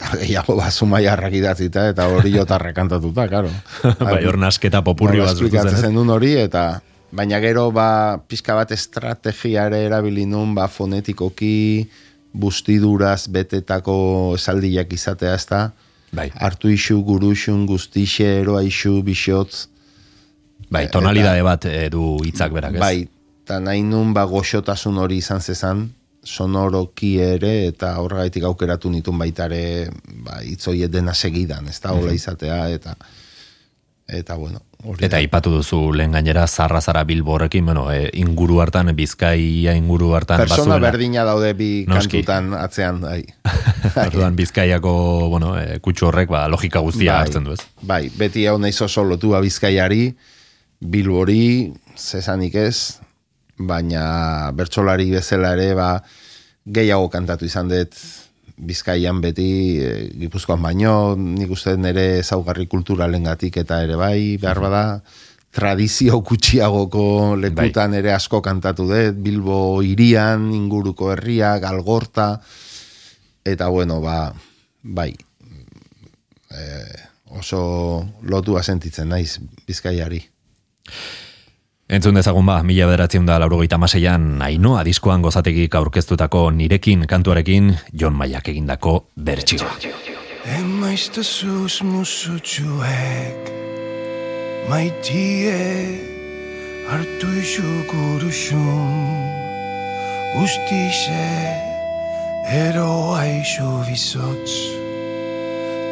Eta gehiago ba, zumaiarrak idatzita, eta hori jotarrak kantatuta, karo. *laughs* bai, hor nasketa popurri bat zen duen hori, eta baina gero ba, pixka bat estrategia ere erabili nun, ba, fonetikoki bustiduraz betetako esaldiak izatea, ez da? Bai, Hartu isu, guruxun, guztixe, eroa isu, bixotz, bai, tonalidade bat eh, du hitzak berak, ez? bai, eta nahi nun ba, goxotasun hori izan zezan, sonoroki ere, eta horregaitik aukeratu nitun baita ere, ba, itzoiet dena segidan, ez da, hola izatea, eta eta bueno, hori Eta da. ipatu duzu lehen gainera zarra zara bilbo horrekin, bueno, e, inguru hartan, bizkaia inguru hartan Persona bazuela. berdina daude bi Noski. kantutan atzean. Bai. *laughs* Orduan bizkaiako, bueno, e, kutsu horrek, ba, logika guztia Bai, hartzen du ez. Bai, beti hau naiz oso lotua bizkaiari, bilbori, zesanik ez, baina bertsolari bezala ere, ba, gehiago kantatu izan dut bizkaian beti, e, gipuzkoan baino, nik uste nire ezaugarri kulturalengatik eta ere bai, behar bada, tradizio kutsiagoko lekutan ere asko kantatu dut, Bilbo irian, inguruko herria, galgorta, eta bueno, ba, bai, oso lotua sentitzen naiz bizkaiari. Entzun dezagun ba, mila bederatzen da laurogeita maseian, ainoa diskoan gozategik aurkeztutako nirekin kantuarekin, Jon Maiak egindako bertsioa. Emaizta zuz musutxuek Maitie hartu isu guruxun Guztize eroa isu bizotz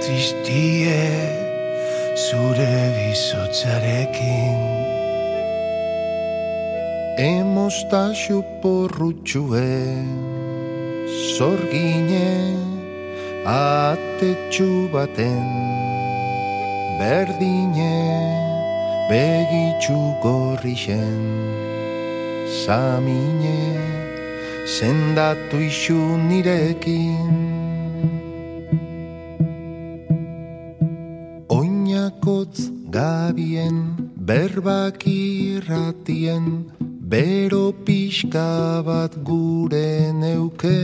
Tristie zure bizotzarekin Emostaxu porrutxue, zorgine, atetxu baten, berdine, begitxu gorrixen, samine, sendatu isu nirekin. Oinakotz gabien, berbak irratien, bero pixka bat gure neuke.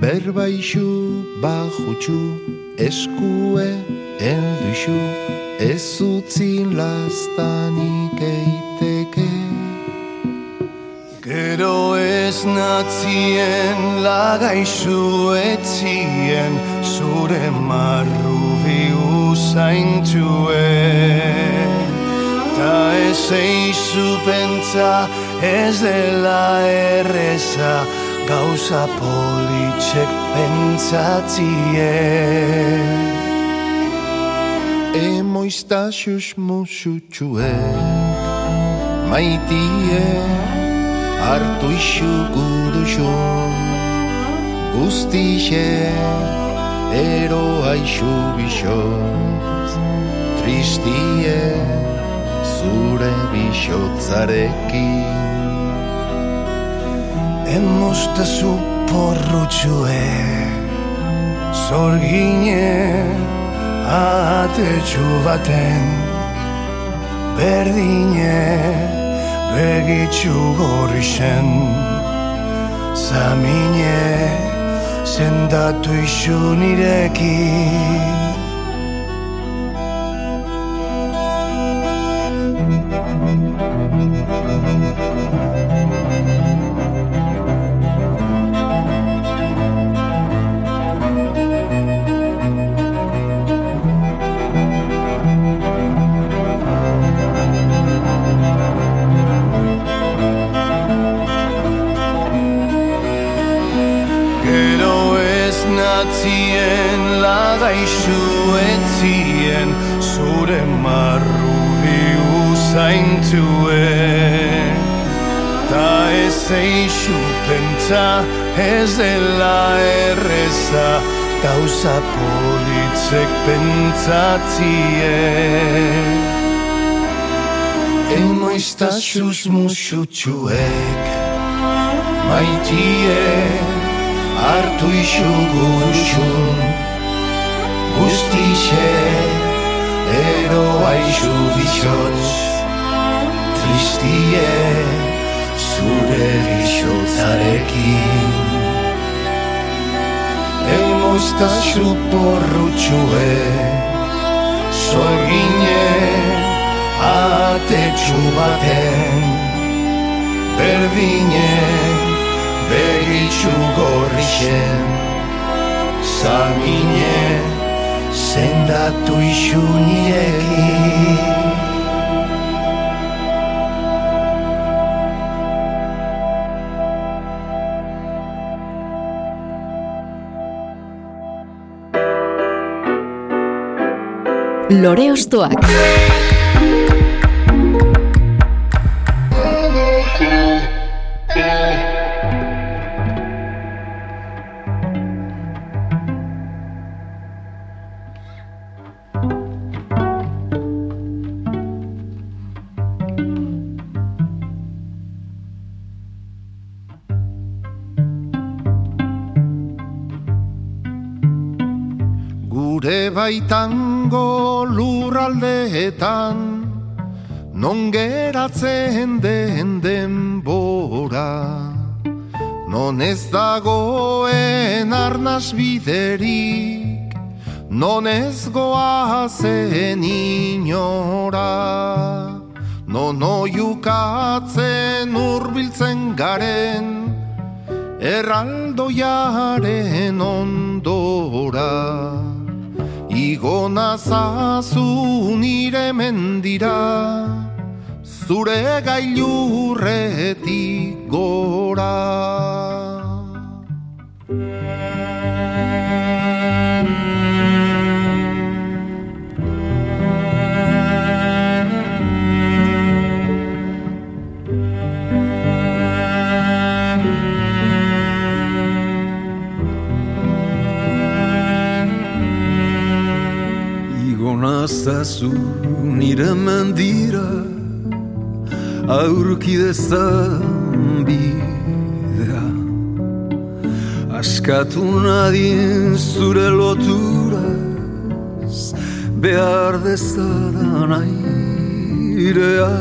Berbaixu bajutxu, eskue elduxu, ez utzi lastanik eiteke. Gero ez natzien lagaizu etzien zure marrubi usaintuen. Ta ez eizu pentsa ez dela erreza gauza politxek pentsatzien. Emoiztaxus musutxue, maitie, hartu isu guruxun, guztixe, eroa isu bixotz, tristie, zure bixotzarekin. Emostazu porrutxue Zorgine atetxu baten Berdine begitxu gorrixen Zamine zendatu isu nirekin ez dela erreza gauza politzek pentsatzien Emoiztaxuz musutxuek maitie hartu isu guruxun Guztixe eroa isu bixotz Tristie zure bixotzarekin. Emoztaxu porrutxue Zorgine atetxu baten. Berdine begitxu gorrixen Zamine zendatu isu nirekin Lore Ostoak. Gure baitango lurraldeetan Non geratzen den denbora. Non ez dagoen arnaz biderik Non ez goazen inora. Non oiukatzen urbiltzen garen Erraldoiaren ondora Igo nazazu nire mendira Zure gailurretik gora nazazu nire mendira Aurki dezan bidea Askatu nadien zure loturaz Behar dezadan airea.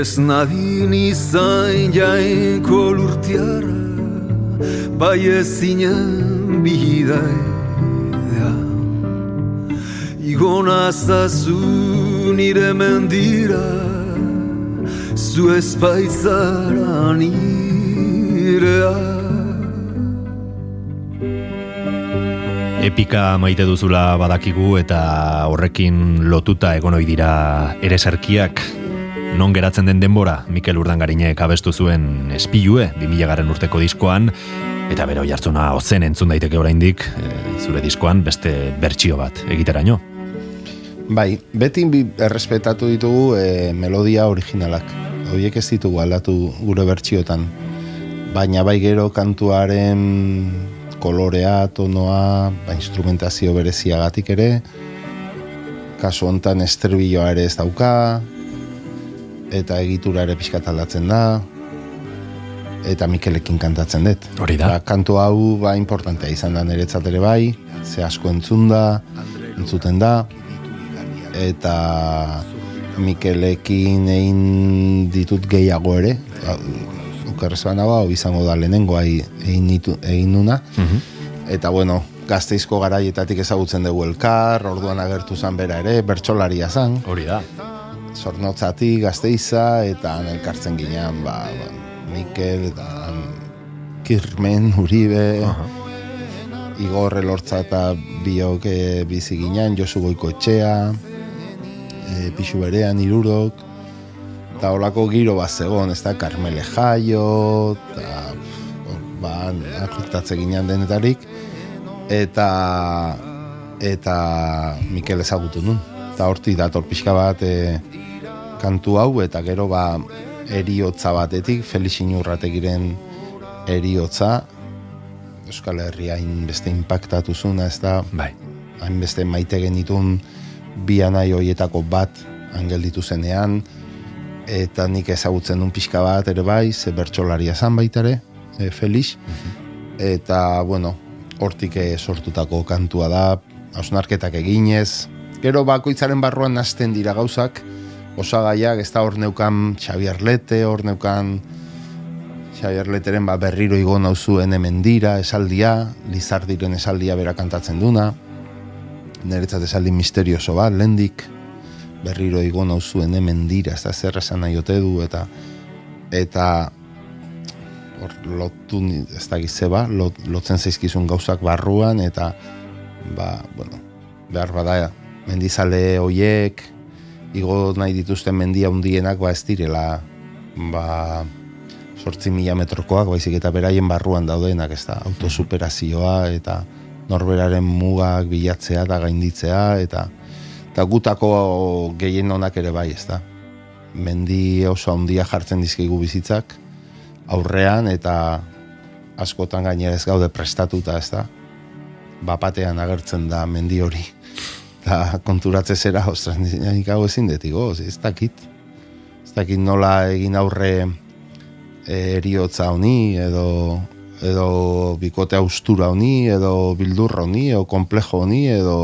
Ez nadin izan jainko lurtiara Bai ezinen bidaidea Igo nazazu nire mendira Zu ezpaitzara nirea Epika maite duzula badakigu eta horrekin lotuta egon ohi dira ere sarkiak non geratzen den denbora Mikel Urdangarinek abestu zuen espilue 2000 garen urteko diskoan eta bero jartzuna ozen entzun daiteke oraindik e, zure diskoan beste bertsio bat egiteraino. Bai, beti bi- errespetatu ditugu e, melodia originalak. Horiek ez ditugu aldatu gure bertsiotan. Baina bai gero kantuaren kolorea, tonoa, ba, instrumentazio bereziagatik ere, kasu hontan esterbiloa ere ez dauka, eta egitura ere pixkat aldatzen da, eta Mikelekin kantatzen dut. Hori da. Ba, kantu hau ba importantea izan da niretzat ere bai, ze asko entzun da, entzuten da, eta Mikelekin egin ditut gehiago ere, Ba, okerrez bana hau izango da lehenengoa egin, ditu- egin nuna, eta bueno, gazteizko garaietatik ezagutzen dugu elkar, orduan agertu zan bera ere, bertsolaria zan, Hori da. zornotzatik gazteiza, eta han elkartzen ginean, ba, ba, Mikel, eta Kirmen, Uribe, Igor Elortza eta biok bizi ginean, Josu Goiko etxea, e, Pixu berean, Irurok, eta holako giro bat zegoen, ez da, Carmele Jaio, eta, ba, akurtatze ginean denetarik, eta eta Mikel ezagutu nun. Eta hortik dator pixka bat e, kantu hau, eta gero ba eriotza batetik, Felix Inurrategiren eriotza, Euskal Herria hainbeste impactatu zuna, ez da, Bai. hainbeste maite genitun bi anai hoietako bat angelditu zenean, eta nik ezagutzen duen pixka bat ere bai, ze bertsolaria zan baitare, e, Felix, eta, bueno, hortik sortutako kantua da, hausnarketak eginez, gero bakoitzaren barruan hasten dira gauzak, osagaiak, ez da hor neukan Xavier Lete, hor neukan Xavier Leteren ba, berriro igo nauzuen hemen dira, esaldia, Lizardiren esaldia bera kantatzen duna, niretzat esaldi misterioso bat, lendik, berriro igo nauzuen hemen dira, ez da zer esan nahi ote du, eta eta hor lotu, ez da gizeba, lot, lotzen zaizkizun gauzak barruan, eta ba, bueno, behar bada, mendizale hoiek, igo nahi dituzten mendia hundienak, ba ez direla, ba, sortzi mila metrokoak, baizik eta beraien barruan daudenak, ez da, autosuperazioa, eta norberaren mugak bilatzea eta gainditzea, eta eta gutako gehien onak ere bai, ez da. Mendi oso handia jartzen dizkigu bizitzak, aurrean eta askotan gainera ez gaude prestatuta, ez da. Bapatean agertzen da mendi hori. Eta konturatze zera, ostras, nik hau ezin detigo, ez dakit. Ez dakit nola egin aurre eh, eriotza honi, edo, edo bikote austura honi, edo bildurra honi, edo komplejo honi, edo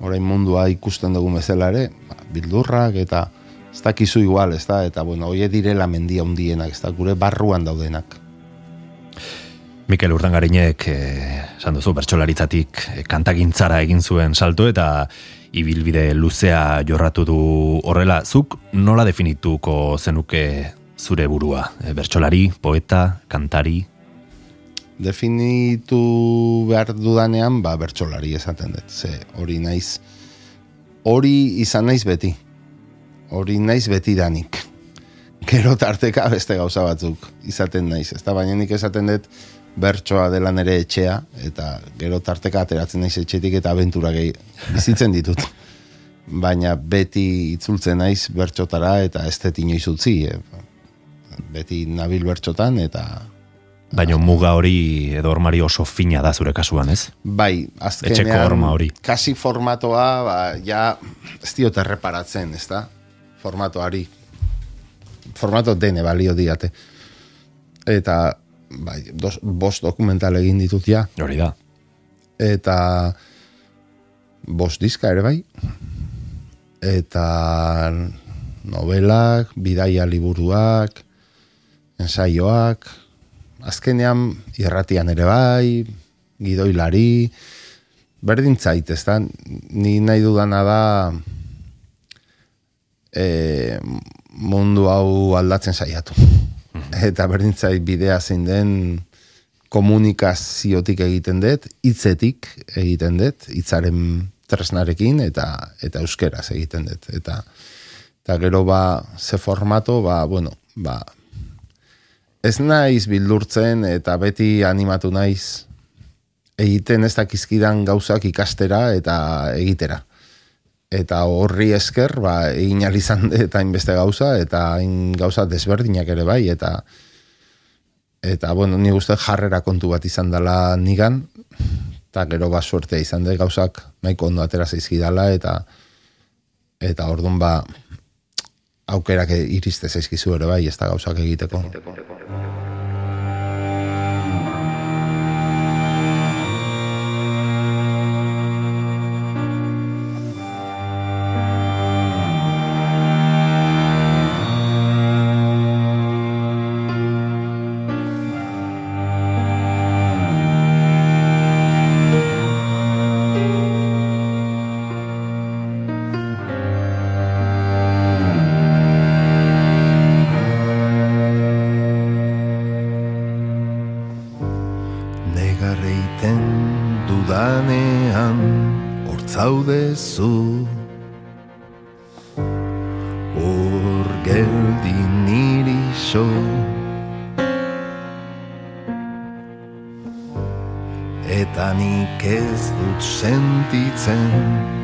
orain mundua ikusten dugu bezala ere, ba, bildurrak eta ez dakizu igual, ez da, eta bueno, hoie direla mendia hundienak, ez da, gure barruan daudenak. Mikel Urdangarinek eh, esan duzu bertsolaritzatik eh, kantagintzara egin zuen salto eta ibilbide luzea jorratu du horrela. Zuk nola definituko zenuke zure burua? E, bertsolari, poeta, kantari? Definitu behar dudanean, ba, bertsolari esaten dut. Ze, hori naiz, hori izan naiz beti. Hori naiz beti danik. Gero tarteka beste gauza batzuk izaten naiz. Ez da, baina nik esaten dut, bertsoa dela nere etxea, eta gero tarteka ateratzen naiz etxetik eta abentura gehi bizitzen ditut. *laughs* Baina beti itzultzen naiz bertxotara eta ez dut inoiz utzi. E, beti nabil bertxotan eta... Baina muga hori edo hormari oso fina da zure kasuan, ez? Bai, azkenean... Etxeko horma hori. Kasi formatoa, ba, ja, ez diot erreparatzen, ez da? Formatoari. Formato dene balio diate. Eta bai, dos, bost dokumental egin ditut ja. Hori da. Eta bost diska ere bai. Eta novelak, bidaia liburuak, ensaioak, azkenean irratian ere bai, gidoilari, berdin zait, ez da, ni nahi dudana da e, mundu hau aldatzen saiatu. Eta berdintzai bidea zein den komunikaziotik egiten dut, hitzetik egiten dut, hitzaren tresnarekin eta eta euskeraz egiten dut. Eta, eta gero ba, ze formato, ba, bueno, ba, ez naiz bildurtzen eta beti animatu naiz. Egiten ez dakizkidan gauzak ikastera eta egitera. Eta horri esker ba egin izan eta inbeste gauza eta hain gauza desberdinak ere bai eta eta bueno ni gustu jarrera kontu bat izan dela nigan. Eta gero ba suerte izan de gauzak nahiko ondo atera zaizkidala eta eta ordun ba aukerak iriste zaizkizu ere bai ez da gauzak egiteko. egiten 怎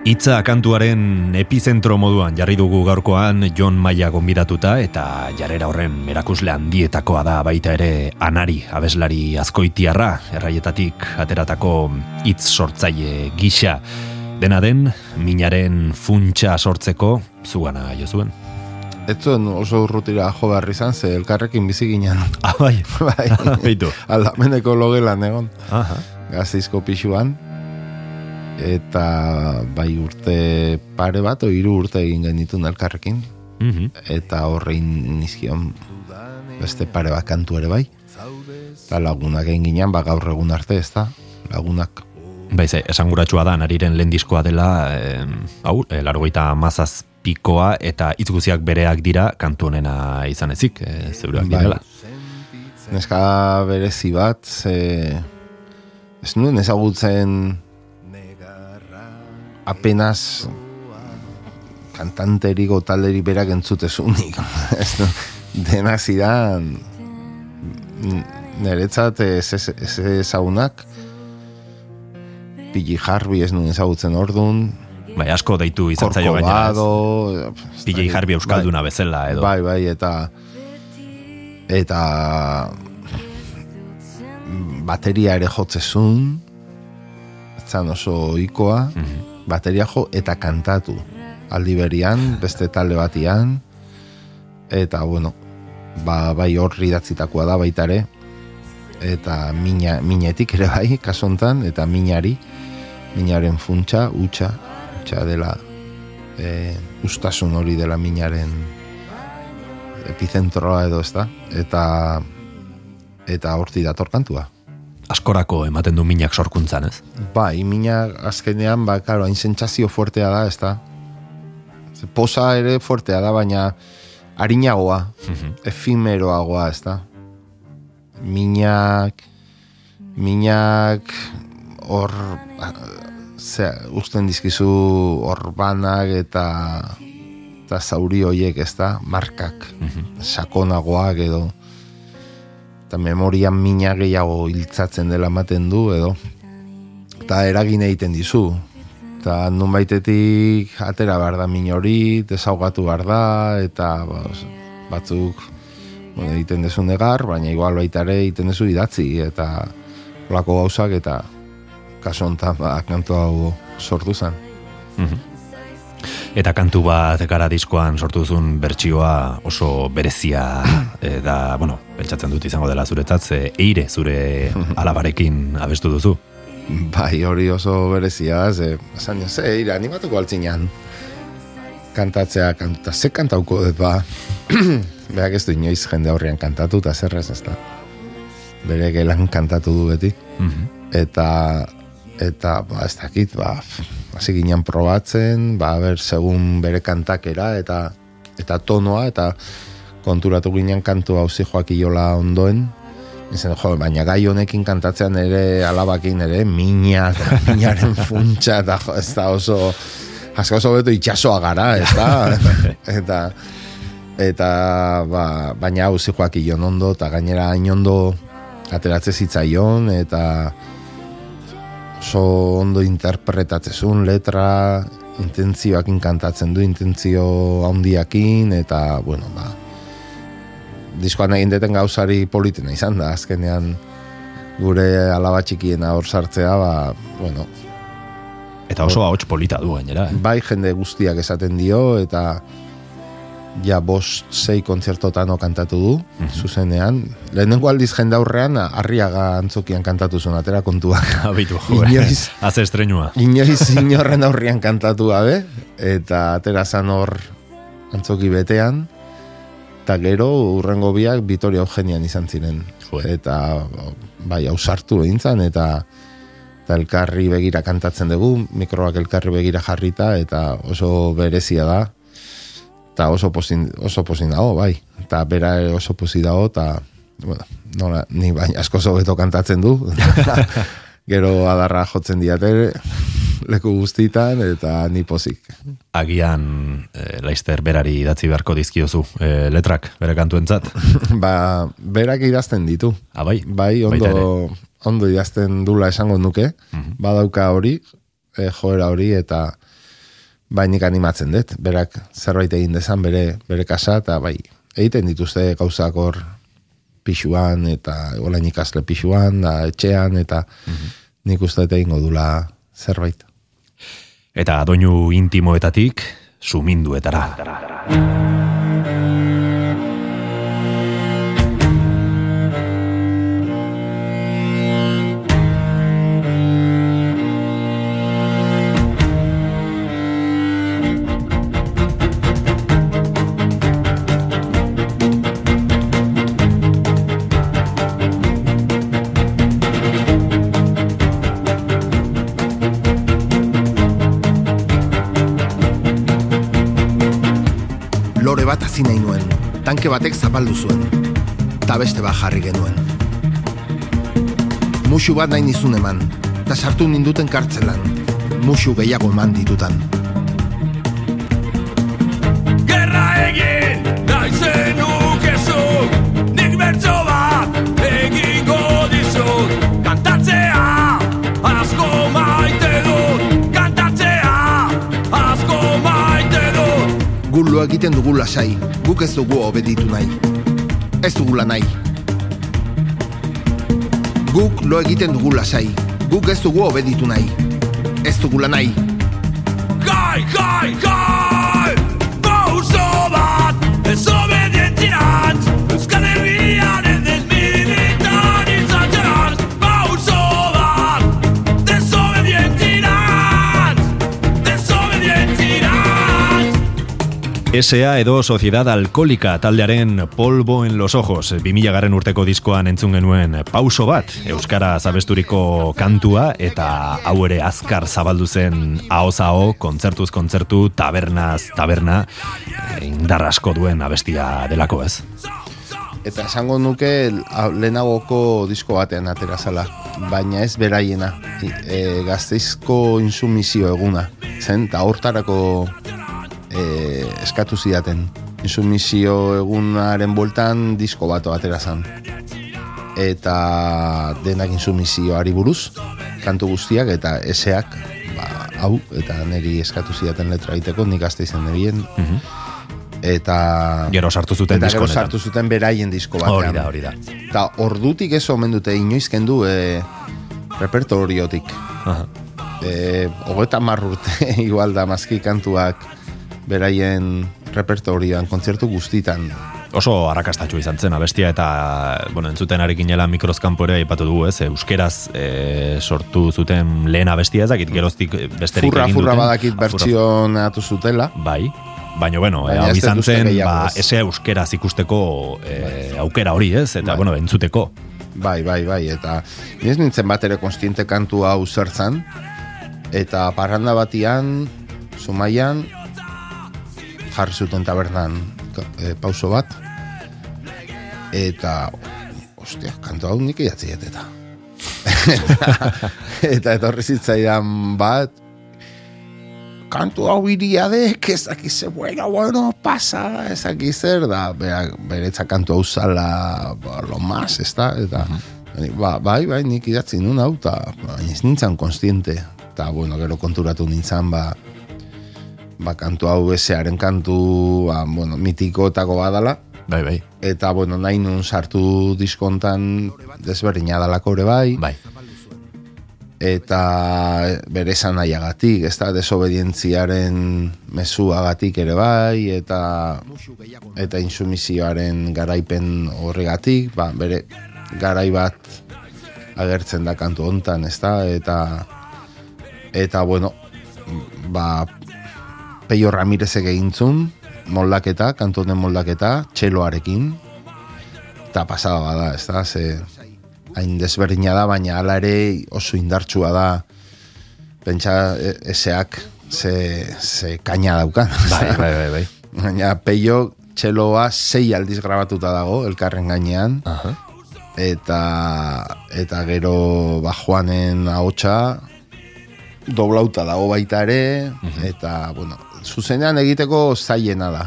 Itza kantuaren epizentro moduan jarri dugu gaurkoan John Maia gonbidatuta eta jarrera horren merakusle handietakoa da baita ere anari abeslari azkoitiarra erraietatik ateratako hitz sortzaile gisa. Dena den, minaren funtsa sortzeko zugana jo zuen. Ez zuen oso urrutira jo behar izan, ze elkarrekin bizi ginen. Ah, bai, *laughs* bai, aldameneko logelan egon, Aha. gazteizko pixuan. Eta bai urte pare bat, o hiru urte egin genitun elkarrekin. Mhm. Eta horrein nizkion beste pare bat kantu ere bai. Eta lagunak egin ginen, ba gaur egun arte ez da, lagunak. Baize, esanguratsua da, nariren lehen diskoa dela, eh, hau, eh, largoita mazaz pikoa, eta hitz guztiak bereak dira, kantu honena izan ezik, eh, zeurak Bai. direla. Neska berezi bat, ze... Ez nuen ezagutzen apenas kantanteriko talderi berak entzutezunik. *laughs* Dena zidan niretzat ez, ez, ez ezagunak Pili Harbi ez nuen ezagutzen ordun Bai, asko deitu izan zaio gainera. PJ Harvey euskalduna bezala edo. Bai, bai, eta eta bateria ere jotzezun etzan oso ohikoa Mhm. Bateria jo eta kantatu. Aldi berian, beste talde batian eta bueno ba, bai horri idatzitakoa da baita ere eta mina, minetik ere bai kasontan eta minari minaren funtsa, utxa utxa dela e, ustasun hori dela minaren epizentroa edo ez da eta eta horti dator kantua Askorako ematen du minak sorkuntzan, ez? Bai, mina azkenean, ba, karo, hain sentsazio fuertea da, ez da? Ze Posa ere fuertea da, baina harinagoa, efimeroagoa, ez da? Minak, minak, hor, ze, usten dizkizu orbanak eta eta zauri hoiek, ez da? Markak, sakonagoak edo eta memorian mina gehiago hiltzatzen dela ematen du edo. Eta eragin egiten dizu. Eta nun baitetik atera behar da min hori, desaugatu behar da, eta ba, os- batzuk bueno, egiten dezu negar, baina igual baita ere egiten dezu idatzi, eta olako gauzak, eta kaso honetan ba, kantu hau sortu zen. Eta kantu bat gara diskoan sortu duzun bertsioa oso berezia e, *clears throat* da, bueno, pentsatzen dut izango dela zuretzat, ze eire zure *laughs* alabarekin abestu duzu. Bai, hori oso berezia ze, esan jo, ze, ira, animatuko altzinean. Kantatzea, kantuta, ze kantauko dut, ba, *clears throat* berak ez du inoiz jende aurrean kantatu, eta zerrez ez da. Bere gelan kantatu du beti, eta, eta, ba, ez dakit, ba, hasi ginen probatzen, ba, ber, segun bere kantakera, eta, eta tonoa, eta konturatu ginen kantu hau joak iola ondoen, Izen, jo, baina gai honekin kantatzean ere alabakin ere mina, eta *laughs* minaren funtsa, eta jo, ez da oso, asko oso beto itxasoa gara, ez da? *laughs* eta, eta, ba, baina hau joak ion ondo, eta gainera hain ondo ateratze zitzaion, eta oso ondo interpretatzezun letra, intentzioakin kantatzen du, intentzio handiakin, eta, bueno, ba, diskoan egin deten gauzari politena izan da, azkenean gure alaba txikiena hor sartzea, ba, bueno, Eta oso ahots polita du gainera. Eh? bai jende guztiak esaten dio, eta ja bost sei kontzertotan kantatu du, zuzenean. Lehenengo aldiz jende aurrean, arriaga antzokian kantatu zuen, atera kontuak. *laughs* Abitu? Inoiz. Haze estrenua. Inoiz *laughs* inorren aurrian kantatu gabe, eta atera zan hor antzoki betean, eta gero urrengo biak Vitoria Eugenian izan ziren. Jo. Eta bai, ausartu egin zan, eta eta elkarri begira kantatzen dugu, mikroak elkarri begira jarrita, eta oso berezia da, eta oso pozin, oso pozin dago, bai. Eta bera oso pozi dago, eta, bueno, nola, ni bai, asko zobeto kantatzen du. *laughs* Gero adarra jotzen diate leku guztitan, eta ni pozik. Agian e, Leister berari idatzi beharko dizkiozu e, letrak bere kantuentzat. *laughs* ba, berak idazten ditu. Ah, bai? Bai, ondo, ondo idazten dula esango nuke, badauka hori, e, joera hori, eta bai nik animatzen dut, berak zerbait egin dezan bere, bere kasa, eta bai, egiten dituzte gauzak hor pixuan, eta olain ikasle pixuan, da etxean, eta nik uste dut egingo dula zerbait. Eta doinu intimoetatik suminduetara. Hasi nahi nuen, tanke batek zapaldu zuen, eta beste bat jarri genuen. Musu bat nahi nizun eman, eta sartu ninduten kartzelan, musu gehiago eman ditutan. Gerra egin, nahi zenukezu Nik bertso lo egiten dugu lasai, guk ez dugu obeditu nahi. Ez dugula nahi. Guk lo egiten dugu lasai, guk ez dugu obeditu nahi. Ez dugula nahi. Gai, gai, gai SA edo Sociedad Alkoholika taldearen polvo en los ojos 2000 garren urteko diskoan entzun genuen pauso bat Euskara zabesturiko kantua eta hau ere azkar zabaldu zen ahoz aho, kontzertuz kontzertu, tabernaz taberna eh, indar asko duen abestia delako ez. Eta esango nuke lehenagoko disko batean atera zala, baina ez beraiena, e, gazteizko insumizio eguna, zen, eta hortarako e, eskatu zidaten. Insumizio egunaren bueltan disko bato atera zan. Eta denak insumizioari buruz, kantu guztiak eta eseak ba, hau, eta niri eskatu zidaten letra egiteko, nik azte izan nebien, eta... Gero sartu zuten eta disko gero sartu zuten beraien disko batean. Hori da, hori da. Eta ordutik ez omen dute inoiz kendu e, repertoriotik. Aha. E, Ogeta urte *laughs* igual da mazki kantuak beraien repertorioan, kontzertu guztitan. Oso arrakastatxu izan zen abestia eta bueno, entzuten ari ginela mikrozkampo ere aipatu dugu, ez? Euskeraz e, sortu zuten lehen abestia ezakit geroztik eh, besterik Furra, egin furra duten. badakit Ah, furra- bertsionatu zutela. Bai, baina bueno, Baina hau ez izan zen, ba, ez. ese euskeraz ikusteko e, aukera hori, ez? Eta, Bai. bueno, entzuteko. Bai, bai, bai, eta nire nintzen bat ere konstiente kantu hau zertzan, eta parranda batian, Zumaian, jarri zuten tabernan e, pauso bat, eta, ostia, kantu hau nik idatziet *laughs* eta. eta, etorri zitzaidan bat, kantu hau iriadek, ez dakize, bueno, bueno, pasa, ez dakizer, da, beretza kantu hau zala, ba, lo más, ez da, eta, ba, bai, bai, nik idatzi nun hau, eta, baina ez nintzen konstiente, eta, bueno, gero konturatu nintzen, ba, ba, kantu hau esearen kantu, ba, bueno, mitikoetako badala, Bai, bai. eta, bueno, nahi nun sartu diskontan desberdina dalako ere bai, Bai. eta bere esan nahiagatik, ez da, desobedientziaren mezuagatik ere bai, eta eta insumizioaren garaipen horregatik, ba, bere garai bat agertzen da kantu hontan, ez da, eta eta bueno, ba, Peio Ramirezek egintzun, moldaketa, kantu honen moldaketa, txeloarekin, eta pasada bada, ez da, ze hain desberdina da, baina hala ere oso indartsua da, pentsa e- eseak ze, ze kaina daukan. *laughs* Bai, bai, bai, bai. Baina Peio txeloa sei aldiz grabatuta dago, elkarren gainean, Aha. eta eta gero ba Juanen ahotsa doblauta dago baita ere eta bueno zuzenean egiteko zailena da.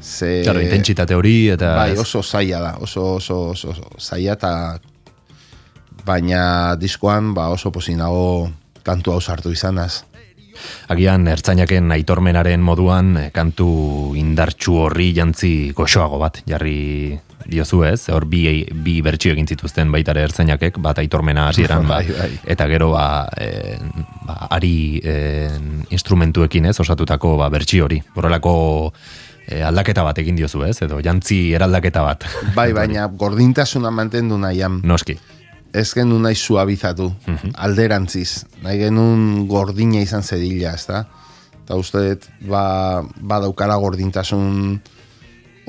Ze Claro, intentsitate hori eta bai oso zaila da oso oso oso, oso zaila eta baina diskoan ba oso posinago kantu hau sartu izanaz Agian ertzainaken aitormenaren moduan eh, kantu indartsu horri jantzi goxoago bat jarri diozu ez, hor bi, bi bertsio egin zituzten baita ertzainakek, bat aitormena hasieran *laughs* ba, Bai, bai. eta gero ba, e, ba ari e, instrumentuekin ez, osatutako ba, bertsio hori, horrelako e, aldaketa bat egin diozu ez, edo jantzi eraldaketa bat. bai baina gordintasuna mantendu nahian Noski. Ez genuen nahi suabizatu, alderantziz. Nahi genuen gordina izan zedila, ez da? Eta uste dut, ba, badaukala gordintasun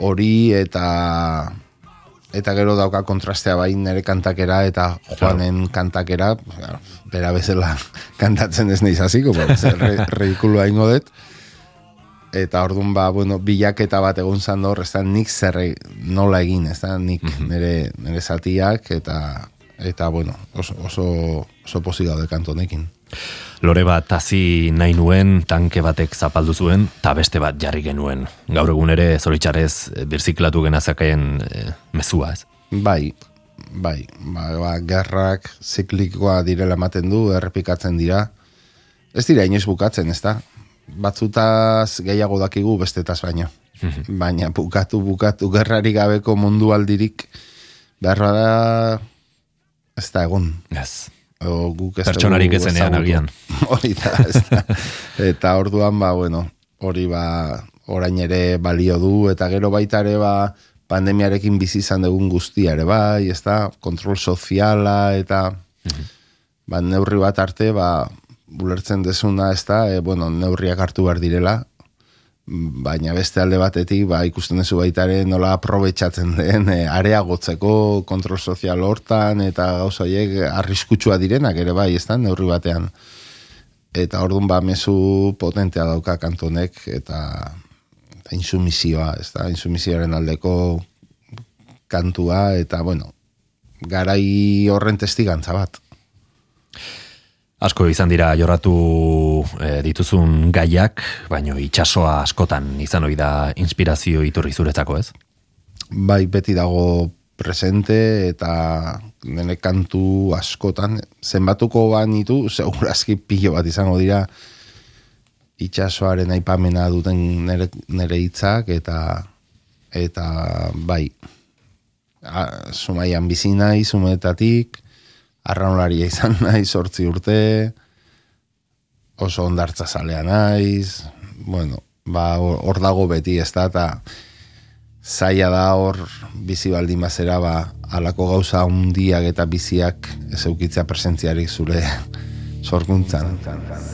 hori eta eta gero dauka kontrastea bai nere kantakera eta Juanen kantakera, claro, bera bezala *laughs* kantatzen ez nahi zaziko, ba, ze re, *laughs* ridikulua ingo dut. Eta orduan ba, bueno, bilaketa bat egun zan hor, ez da, nik zer e- nola egin, ez da, nik nire, nire zatiak, eta, eta bueno, oso, oso, oso posi gaude kantu honekin. Lore bat hasi nahi nuen, tanke batek zapaldu zuen, eta beste bat jarri genuen. Gaur egun ere, zoritxarrez, eh, birziklatu genazakeen e, mezua ez. Bai, bai, ba, ba, gerrak ziklikoa direla ematen du, errepikatzen dira. Ez dira inoiz bukatzen, ez da? Batzutaz gehiago dakigu bestetaz baino. Baina bukatu, bukatu, gerrari gabeko mundu aldirik behar da ez da egon. Ez. O, guk ez Pertsonarik ezenean agian. *laughs* Hori da, ez da. Eta orduan, ba, bueno, hori ba, orain ere balio du, eta gero baita ere, ba, pandemiarekin bizi izan dugun guztia ere, bai, ez da, kontrol soziala, eta, ba, neurri bat arte, ba, bulertzen desuna, ez da, e, bueno, neurriak hartu behar direla, baina beste alde batetik, ba, ikusten duzu baita ere nola aprobetxatzen den e, areagotzeko kontrol sozial hortan eta gauza horiek arriskutsua direnak ere bai, ez da, neurri batean. Eta orduan ba mezu potentea dauka kantonek eta, eta insumizioa, ez da, insumizioaren aldeko kantua eta, bueno, garai horren testigantza bat. Asko izan dira jorratu e, dituzun gaiak, baino itsasoa askotan izan ohi da inspirazio iturri zuretzako ez? bai beti dago presente eta nire kantu askotan zenbatuko banitu segurazki pilo bat izango dira itxasoaren aipamena duten nire, nire hitzak eta eta bai a, sumaian bizi nahi sumetatik arraunlaria izan *laughs* nahi sortzi urte oso ondartza zalea naiz bueno, ba hor dago beti ez da eta zaila da hor bizi baldin bazera ba halako gauza hundiak eta biziak ez eukitzea presentziarik zure *laughs* sorkuntzan.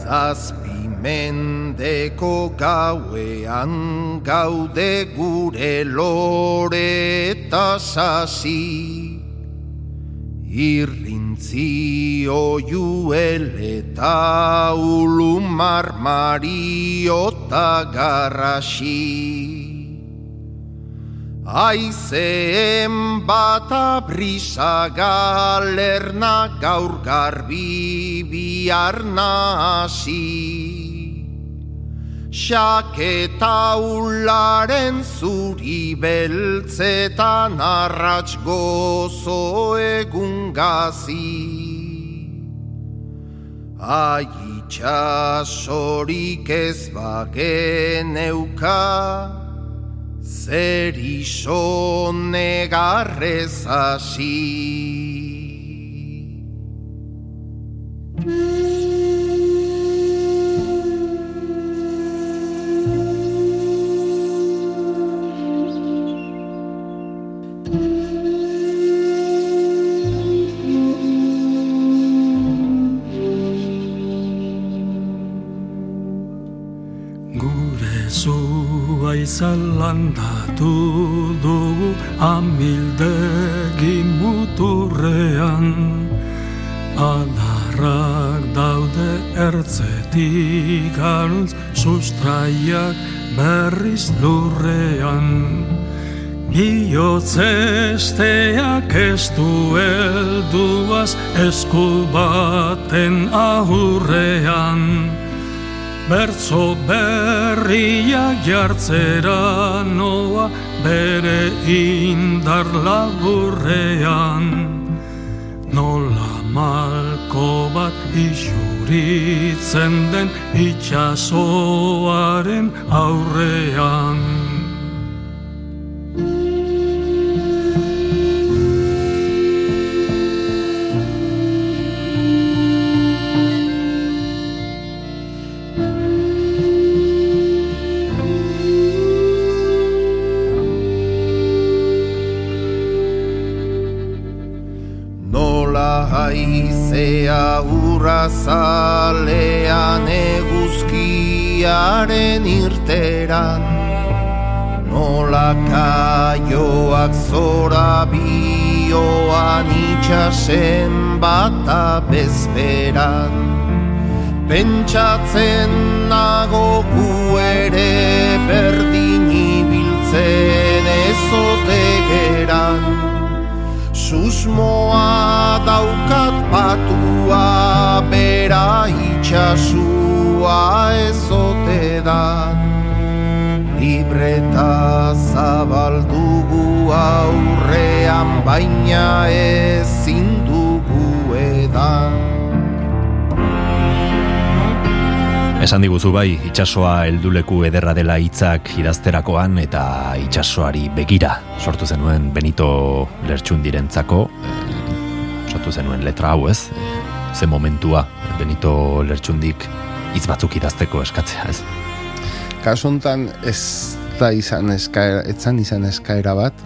Zazpi mendeko gauean gaude gure lore eta sasi Irrintzi oiuel eta ulumar mariota garrasi Aizeen bata brisa galerna gaur garbi bihar nasi. Xaketa ularen zuri beltzetan arrats gozo egun gazi. Aitxasorik ez bagen euka, Zer iso negarrez hasi. Zua izan landatu dugu amildegi muturrean Adarrak daude ertzetik aruntz sustraiak berriz lurrean Biotzesteak ez du helduaz esku baten ahurrean Bertzo berriak jartzera noa bere indar laburrean. Nola malko bat isuritzen den itxasoaren aurrean kaioak zora bioan itxasen bata bezperan. Pentsatzen nago gu ere berdin ibiltzen ezote geran. Susmoa daukat patua bera itxasua ezote da Libreta zabaldugu aurrean baina ezin dugu edan Esan diguzu bai, itsasoa helduleku ederra dela hitzak idazterakoan eta itsasoari begira sortu zenuen Benito Lertxundirentzako eh, sortu zenuen letra hau ez, ze momentua Benito Lertxundik hitz batzuk idazteko eskatzea ez. Kasu honetan ez da izan eskaera, etzan izan eskaera bat,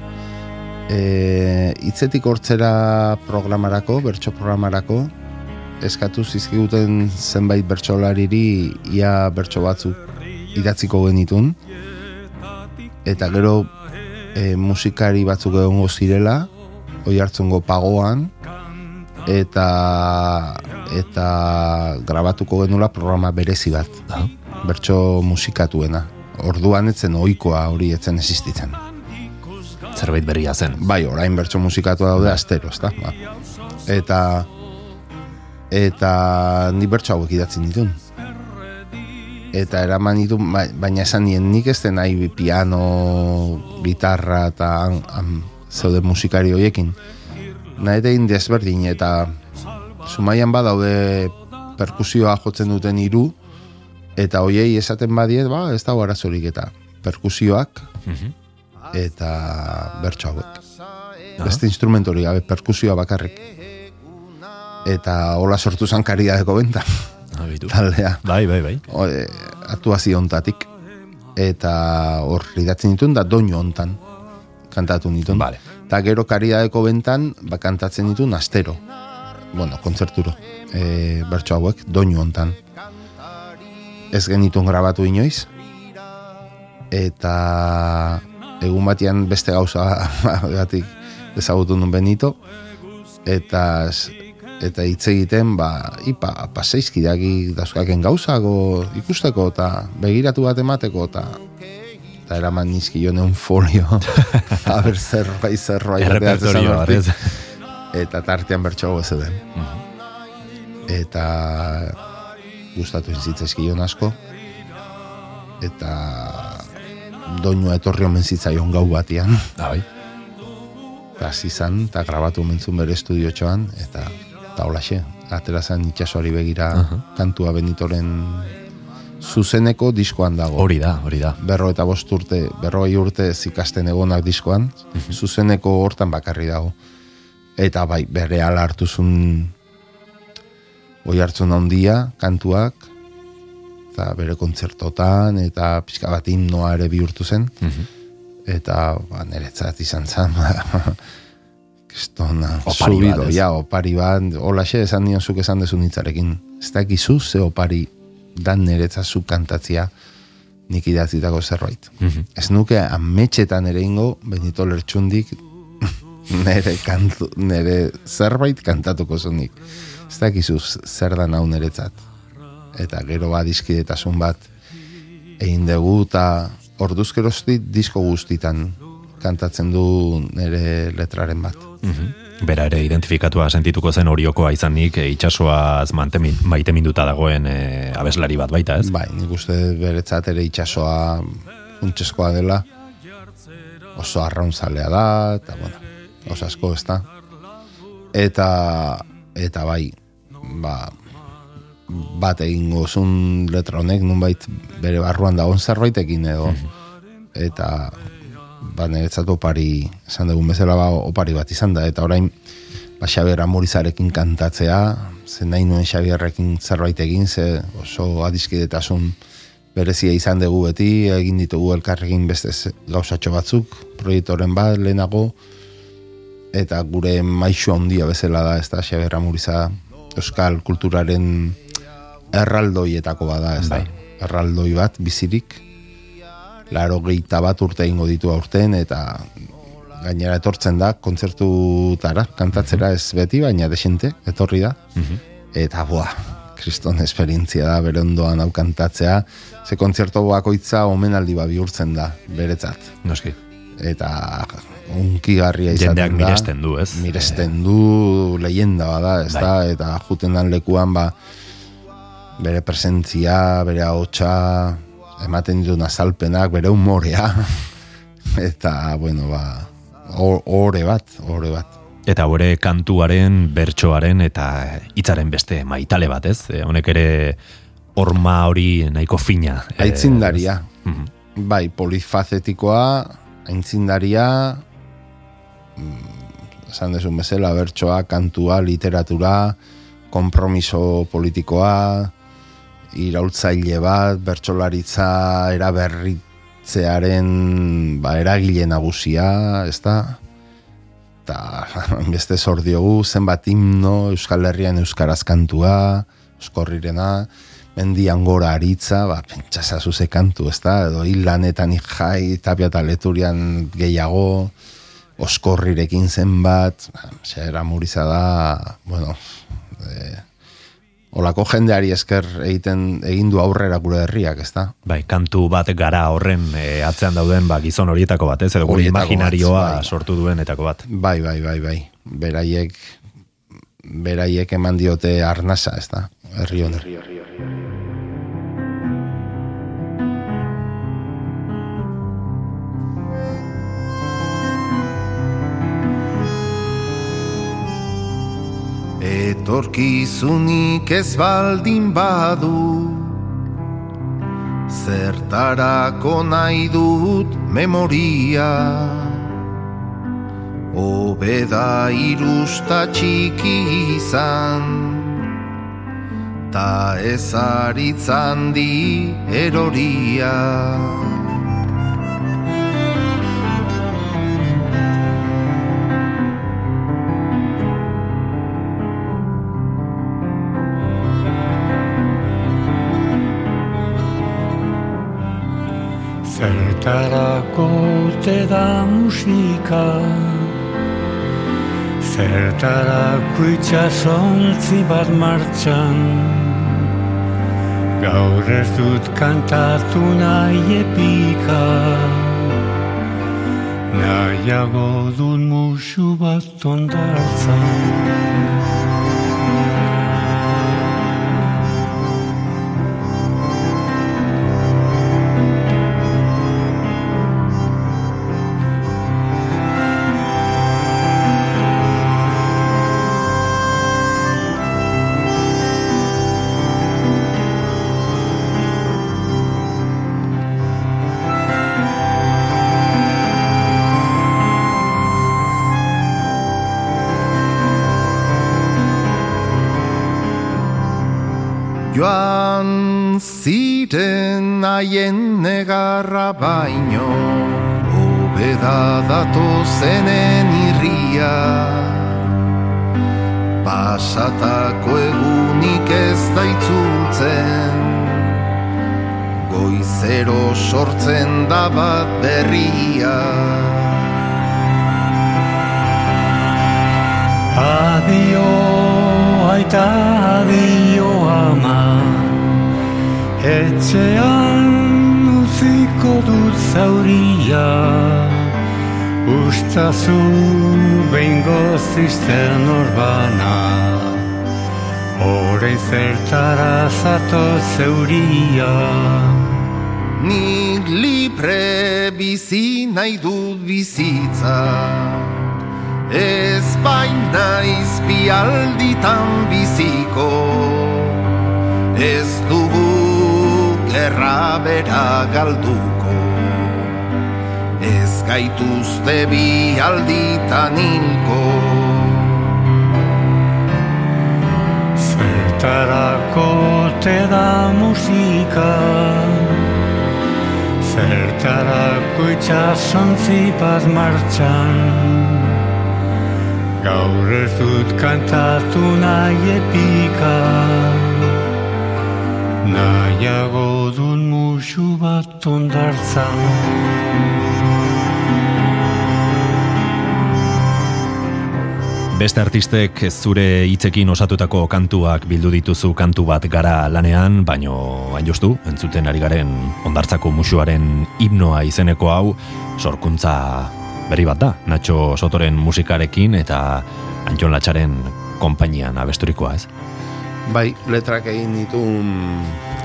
e, hitzetik hortzera programarako, bertso programarako, eskatu zizkiguten zenbait bertsolariri ia bertso batzuk idatziko genitun, eta gero e, musikari batzuk egongo zirela, oi hartzungo pagoan, eta eta grabatuko genula programa berezi bat, bertso musikatuena. Orduan etzen ohikoa hori etzen existitzen. Zerbait berria zen. Bai, orain bertso musikatu daude astero, ezta? Ba. Eta eta ni bertso hauek idatzen ditun. Eta eraman ditu, ba- baina esan nien nik ez den nahi piano, gitarra eta han, han, zeuden musikari hoiekin. Nahetein desberdin eta Zumaian badaude perkusioa jotzen duten hiru eta hoiei esaten badiet, ba, ez dago arazorik eta perkusioak eta bertso hauek. Beste instrumentori gabe perkusioa bakarrik. Eta hola sortu zan karidadeko benta. Abitu. Taldea. Bai, bai, bai. O, e, aktuazio ontatik. Eta hor idatzen ditun da doinu hontan kantatu nituen. Vale. Eta gero karidadeko bentan, ba, kantatzen ditun astero. Bueno, kontzerturo. E, bertso hauek, doinu hontan. Ez genituen grabatu inoiz. Eta egun batean beste gauza *laughs* gatik ezagutu nun Benito. Eta eta hitz egiten ba ipa paseizkidaki dauzkaken gauzago ikusteko eta begiratu bat emateko eta eta eraman nizkion un folio *laughs* a ber zerbait zerbait ez? eta tartean bertso hau den eta gustatu zitzaizkion asko eta doinua etorri omen zitzaion gau batian Ah, bai. eta hasi zan, eta grabatu mentzun bere estudiotxoan, eta eta holaxe, atera zen itxasoari begira kantua Benitoren zuzeneko diskoan dago. Hori da, hori da. Berro eta bost urte, berroi urte zikasten egonak diskoan, zuzeneko hortan bakarri dago. Eta bai, bere ala hartu zun oi hartzun handia, kantuak, eta bere kontzertotan, eta pixka bat himnoa ere bihurtu zen eta ba, niretzat izan zen ba, *laughs* Kristona, subido, ja, opari bat, hola xe, esan nion zuk esan dezu nitzarekin. Ez dakizu ze opari dan niretzat zuk kantatzia nik idatzitako zerbait. Ez nuke ametxetan ere ingo, Benito Lertxundik *laughs* nere, kantu, nere zerbait kantatuko zunik. Ez dakizu zer da hau niretzat. Eta gero ba dizkidetasun bat egin dugu eta orduzkeroztik disko guztitan kantatzen du nere letraren bat. Bera ere identifikatua sentituko zen oriokoa izanik e, itxasoaz mantemin, maiteminduta dagoen e, abeslari bat baita, ez? Bai, nik uste beretzat ere itxasoa funtseskoa dela, oso arraunzalea da, eta bueno, oso asko ez da. Eta, eta bai, ba, bat egingo zun letra honek, nunbait bere barruan dagoen zerbaitekin edo, eta ba, niretzat opari, esan dugun bezala ba, opari bat izan da, eta orain, ba, Xabier Amurizarekin kantatzea, ze nahi nuen Xabierrekin zerbait egin, ze oso adiskidetasun berezia izan dugu beti, egin ditugu elkarrekin beste gauzatxo batzuk, proiektoren bat, lehenago, eta gure maixu handia bezala da, ez da, Xabier Amuriza, euskal kulturaren erraldoietako bada, ez da, Bai. erraldoi bat, bizirik, laro geita bat urte ingo ditu aurten, eta gainera etortzen da, kontzertutara, kantatzera ez beti, baina desente, etorri da, eta boa, kriston esperientzia da, bere ondoan hau kantatzea, ze kontzertu bakoitza omenaldi ba bihurtzen da, beretzat. Noski. Eta unkigarria izaten Jendeak da. miresten du, ez? Miresten du, leyenda bada, ez da, eta juten dan lekuan, ba, bere presentzia, bere ahotsa, ematen dituen azalpenak, bere humorea, *laughs* eta, bueno, ba, ore bat, ore bat. Eta hore kantuaren, bertsoaren eta hitzaren beste maitale bat, ez? E, honek ere horma hori nahiko fina. e, Aitzindaria. Mhm. Bai, polifazetikoa, aitzindaria, mm, esan desun bezala, bertsoa, kantua, literatura, kompromiso politikoa, iraultzaile bat, bertsolaritza eraberritzearen ba, eragile nagusia, ez da? Eta beste zor diogu, zenbat himno, Euskal Herrian Euskaraz kantua, Euskorrirena, mendian gora aritza, ba, pentsazazu ze kantu, ez da? Edo hil lanetan jai, tapia eta leturian gehiago, oskorrirekin zenbat, xera muriza da, bueno, e, olako jendeari esker egiten egin du aurrera gure herriak, ez da? Bai, kantu bat gara horren e, atzean dauden ba, gizon horietako bat, ez? Edo gure Horietako bat, imaginarioa bai. sortu duenetako bat. Bai, bai, bai, bai. Beraiek beraiek eman diote arnasa, ez da? Herri honi. Etorkizunik ez baldin badu. Zertarako nahi dut memoria. Obeda irusta txiki izan. Ta ez aritzan di eroria te da musika Zertarako itxasontzi bat martxan. Gaur ez dut kantatu nahi epika. Nahiago dut musu bat ondartzan datu zenen irria. Pasatako egunik ez da itzultzen. Goizero sortzen da bat berria. Adio, aita adio ama. Etxean utziko dut zauria Ustazu behin gozizten orbana Horein zertara zato zeuria. Nik libre bizi nahi dut bizitza. Ez baina izpialditan biziko. Ez dugu gerra bera galduko gaituzte bi alditan hilko Zertarako te da musika? Zertarako itxasontzi bat martxan? Gaur ez dut kantatu nahi epika. Nahiago dun musu bat ondartzan Beste artistek zure hitzekin osatutako kantuak bildu dituzu kantu bat gara lanean, baino hain justu, entzuten ari garen ondartzako musuaren himnoa izeneko hau, sorkuntza berri bat da, Nacho Sotoren musikarekin eta Antxon Latxaren konpainian abesturikoa ez. Bai, letrak egin ditun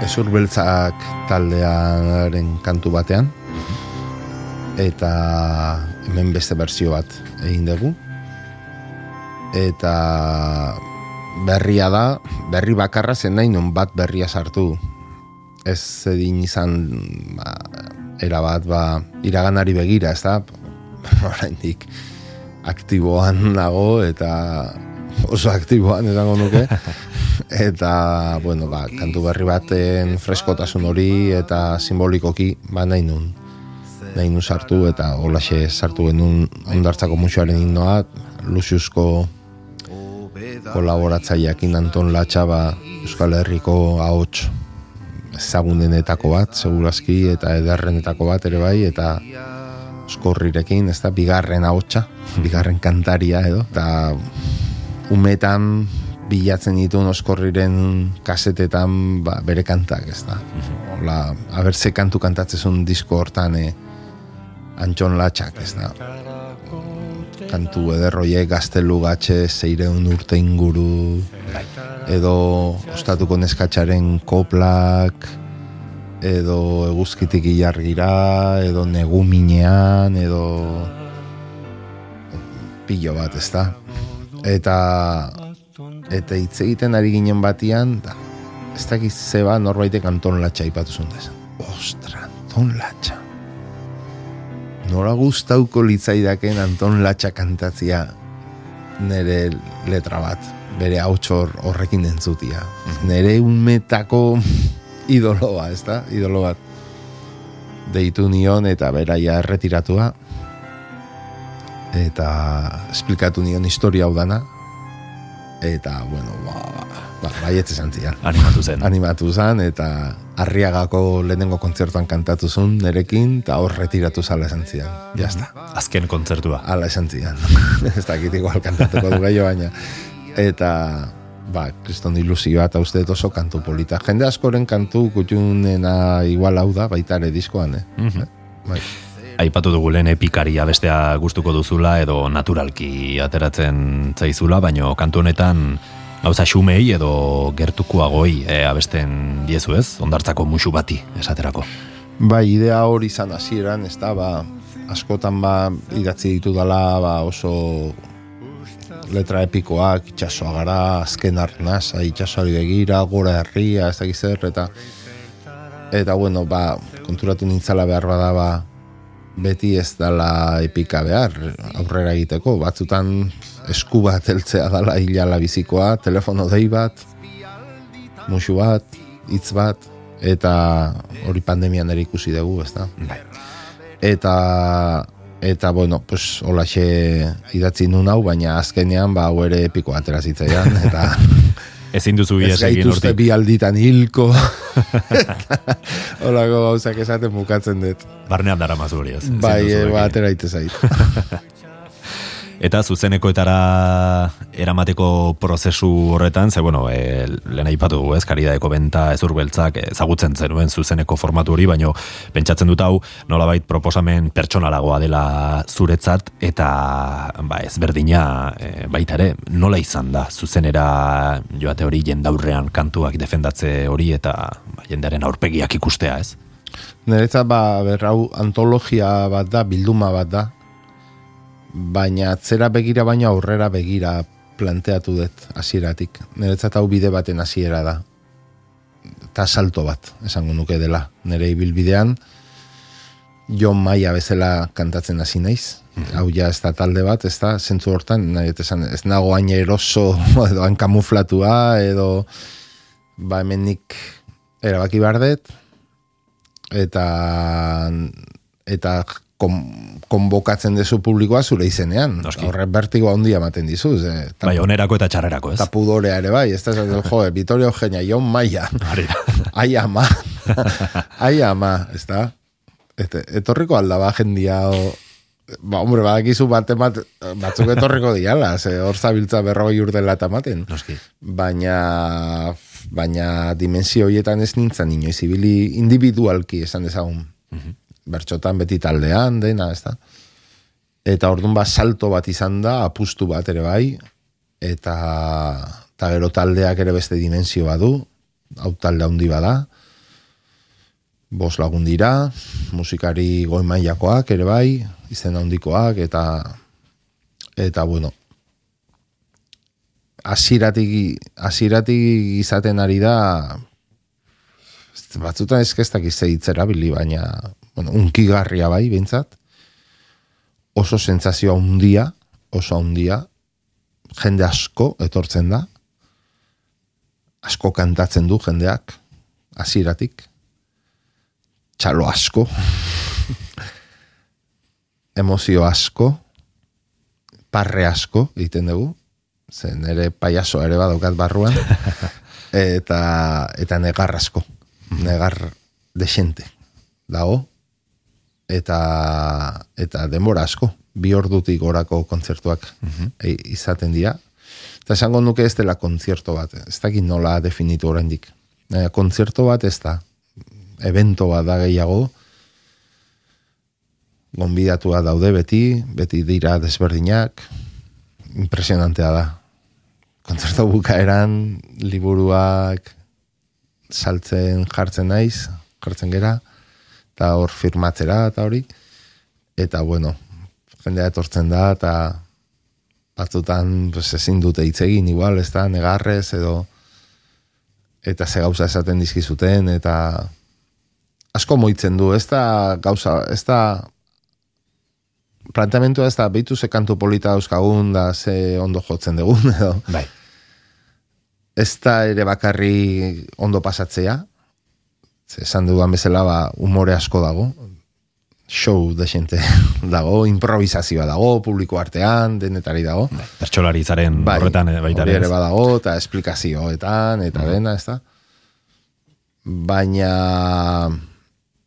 ezur beltzak taldearen kantu batean. Eta hemen beste berzio bat egin dugu eta berria da, berri bakarra zen nahi non bat berria sartu. Ez zedin izan ba, erabat ba, iraganari begira, ez da *laughs* oraindik aktiboan nago eta oso aktiboan esango nuke. *laughs* Eta bueno, ba, kantu berri baten freskotasun hori eta simbolikoki ba nahi nun nahi nun sartu eta holaxe sartu genuen ondartzako musuaren himnoa Luciusko kolaboratzaileakin Anton Latxaba Euskal Herriko ahots ezagunenetako bat, segurazki, eta ederrenetako bat ere bai, eta eskorrirekin, ez da, bigarren ahotsa, bigarren kantaria edo, eta umetan bilatzen dituen oskorriren kasetetan ba, bere kantak, ez da. Hola, abertze kantu kantatzezun disko hortan e, Antxon Latxak, ez da kantu ederroiek gaztelu gatxe zeireun urte inguru edo ostatuko neskatxaren koplak edo eguzkitik ilargira edo neguminean edo pillo bat ez da eta eta hitz egiten ari ginen batian, da, ez dakit zeba norbaitek Anton Latxa ipatu zundez. Ostra, Anton Latxa. Nora gustauko litzaidaken Anton Latxa kantatzia nere letra bat, bere hautsor horrekin entzutia. Nere umetako idoloa, ez da? Idolo bat. Deitu nion eta beraia erretiratua. Eta esplikatu nion historia hau dana. Eta, bueno, ba, ba, baietz esan zian. Animatu zen. Animatu zen, eta arriagako lehenengo kontzertuan kantatu zuen nerekin, eta hor retiratu zala esan zian. Ya está. Azken kontzertua. Ala esan zian. *laughs* ez dakit igual kantatuko du gehiago baina. Eta, ba, kriston ilusioa eta uste dut oso kantu polita. Jende askoren kantu kutxunena igual hau da, baita ere diskoan, eh? Mhm. Bai. Aipatu dugu lehen epikaria bestea gustuko duzula edo naturalki ateratzen zaizula, baino kantu honetan gauza xumei edo gertukoagoi e, abesten diezu ez, ondartzako musu bati esaterako. Bai, idea hori izan hasieran, ez da, ba, askotan ba, idatzi ditu dala, ba, oso letra epikoak, itxasoa gara, azken arnaz, itxasoari begira, gora herria, ez dakiz zer, eta eta bueno, ba, konturatu nintzala behar bada, ba, beti ez dala epika behar, aurrera egiteko, batzutan esku bat heltzea dala hilala bizikoa, telefono dei bat, musu bat, hitz bat, eta hori pandemian ere ikusi dugu, ez da? Eta, eta bueno, pues, holaxe idatzi nun hau, baina azkenean, ba, hau ere epiko atera zitzaidan, eta *laughs* Ezin duzu ez ies egin bi alditan hilko, holako gauzak esaten bukatzen dut. Barnean dara mazu hori ez. Bai, e, ba, atera zait. *laughs* Eta zuzenekoetara eramateko prozesu horretan, ze bueno, e, lehen aipatu ez, karidadeko benta ezurbeltzak ezagutzen zenuen zuzeneko formatu hori, baino pentsatzen dut hau nolabait proposamen pertsonalagoa dela zuretzat, eta ba, ezberdina e, baita ere, nola izan da zuzenera joate hori jendaurrean kantuak defendatze hori eta ba, jendearen aurpegiak ikustea ez? Niretzat, ba, berrau antologia bat da, bilduma bat da, baina atzera begira baina aurrera begira planteatu dut hasieratik. Niretzat hau bide baten hasiera da. Eta salto bat, esango nuke dela. Nire ibilbidean, Jon Maia bezala kantatzen hasi naiz. Hau ja ez da talde bat, ez da, zentzu hortan, nahi esan, ez nago hain eroso, *laughs* edo hain kamuflatua, edo ba hemen nik erabaki behar dut, eta eta kon, konbokatzen dezu publikoa zure izenean. Horre bertigo handia ematen dizu. Ze, ta, Bai, onerako eta txarrerako ez? eta pudorea ere bai, ez da, *laughs* jo, Vitorio Eugenia, Jon Maia, *laughs* ai ama, *laughs* ai ama, ez da? Et, etorriko aldaba jendia, o, ba, hombre, badakizu bate bat, batzuk etorriko diala, ze hor zabiltza berrogei urtela eta maten. Noski. Baina, baina dimensio horietan ez nintzen inoiz, ibili individualki esan dezagun. Bertxotan beti taldean, dena, ez da? Eta orduan ba, salto bat izan da, apustu bat ere bai, eta, eta gero taldeak ere beste dimensio badu, hau talde handi bada, bos lagun dira, musikari goi mailakoak ere bai, izen handikoak, eta, eta bueno, hasiratik hasiratik izaten ari da batzutan eskeztak itzera bili, baina bueno, unkigarria bai, bintzat, oso sentsazio handia, oso handia, jende asko etortzen da, asko kantatzen du jendeak, hasieratik, txalo asko, *laughs* emozio asko, parre asko egiten dugu, zen ere paiaso ere badaukat barruan, *laughs* eta, eta negar asko, negar desente dago, eta, eta denbora asko, bi ordutik gorako kontzertuak e, izaten dira, eta esango nuke ez dela kontzerto bat, ez dakit nola definitu oraindik. E, kontzerto bat ez da, evento bat da gehiago, gonbidatua daude beti, beti dira desberdinak, impresionantea da. Kontzertu bukaeran, liburuak saltzen jartzen naiz, jartzen gera, eta hor firmatzera eta hori, eta bueno, jendea etortzen da, eta batzutan pues, ezin dute hitz egin igual, ez da, negarrez edo eta ze gauza esaten dizkizuten eta asko moitzen du, ez da gauza, ez da planteamentua ez da behitu ze kantu polita dauzkagun da ze ondo jotzen dugun *laughs* edo. Bai. ez da ere bakarri ondo pasatzea. ze esan dudan bezala ba, umore asko dago show de xente *laughs* dago, improvisazioa dago, publiko artean, denetari dago. Pertsolari zaren Bai, horretan baita ere. badago, eta esplikazioetan, eta dena, ez da? Baina,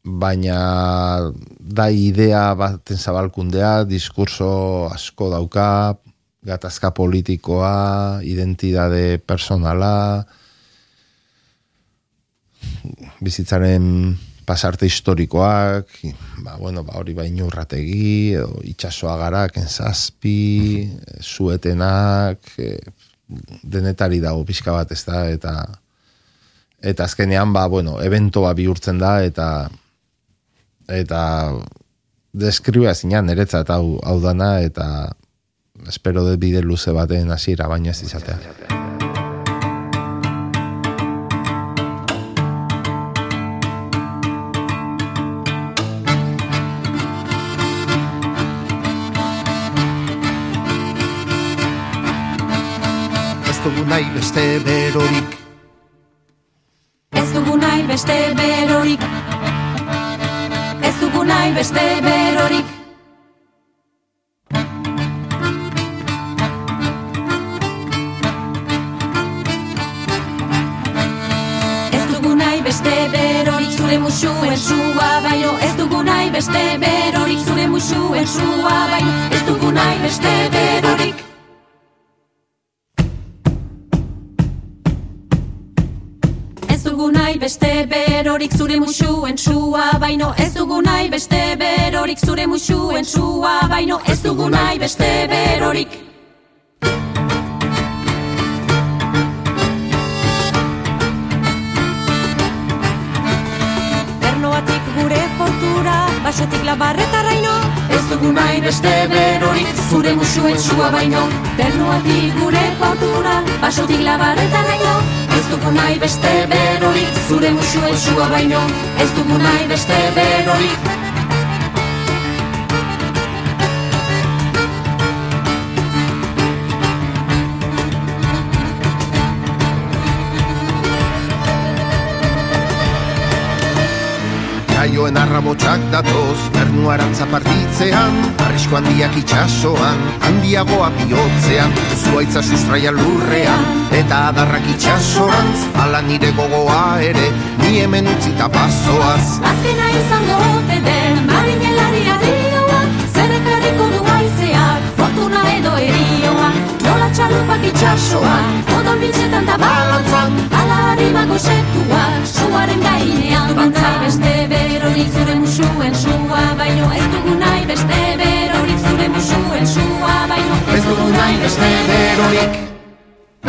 baina da idea baten zabalkundea, diskurso asko dauka, gatazka politikoa, identidade personala, bizitzaren pasarte historikoak, ba, bueno, ba, hori baino urrategi, edo itxasoa gara, kenzazpi, zuetenak, e, denetari dago pixka bat ez da, eta eta azkenean, ba, bueno, eventoa bihurtzen da, eta eta deskribea zinan, niretzat hau, hau dana, eta espero de bide luze baten hasiera baino ez izatea. Dugu nahi beste berorik. Ez dugu nahi beste berorik. Ez dugu nahi beste berorik. Ez dugu nahi beste berorik. Zure musuen sua baino. Ez dugu nahi beste berorik. Zure musuen sua baino. Ez dugu nahi beste berorik beste berorik zure musuen sua baino Ez dugu nahi beste berorik zure musuen sua baino Ez dugu nahi beste berorik. Bernoatik gure portura, basotik labarretaraino Ez dugu nahi beste berorik zure musuen sua baino Bernoatik gure portura, basotik labarretaraino dugu nahi beste berorik zure musuen sua baino. Ez dugu nahi beste berorik Jaioen arrabotsak datoz, bernu arantza partitzean, arrisko handiak itxasoan, handiagoa bihotzean, zuaitza sustraia lurrean, eta adarrak itxasorantz, ala nire gogoa ere, ni hemen utzita pasoaz. Azkena izango ote den marinelari Txalupak itxasoan, odol bitxetan da balantzan Ala harima goxetua, suaren gainean bantzai beste berorik zure musuen sua Baino ez dugu nahi beste berorik zure musuen sua Baino Ez dugu nahi beste berorik.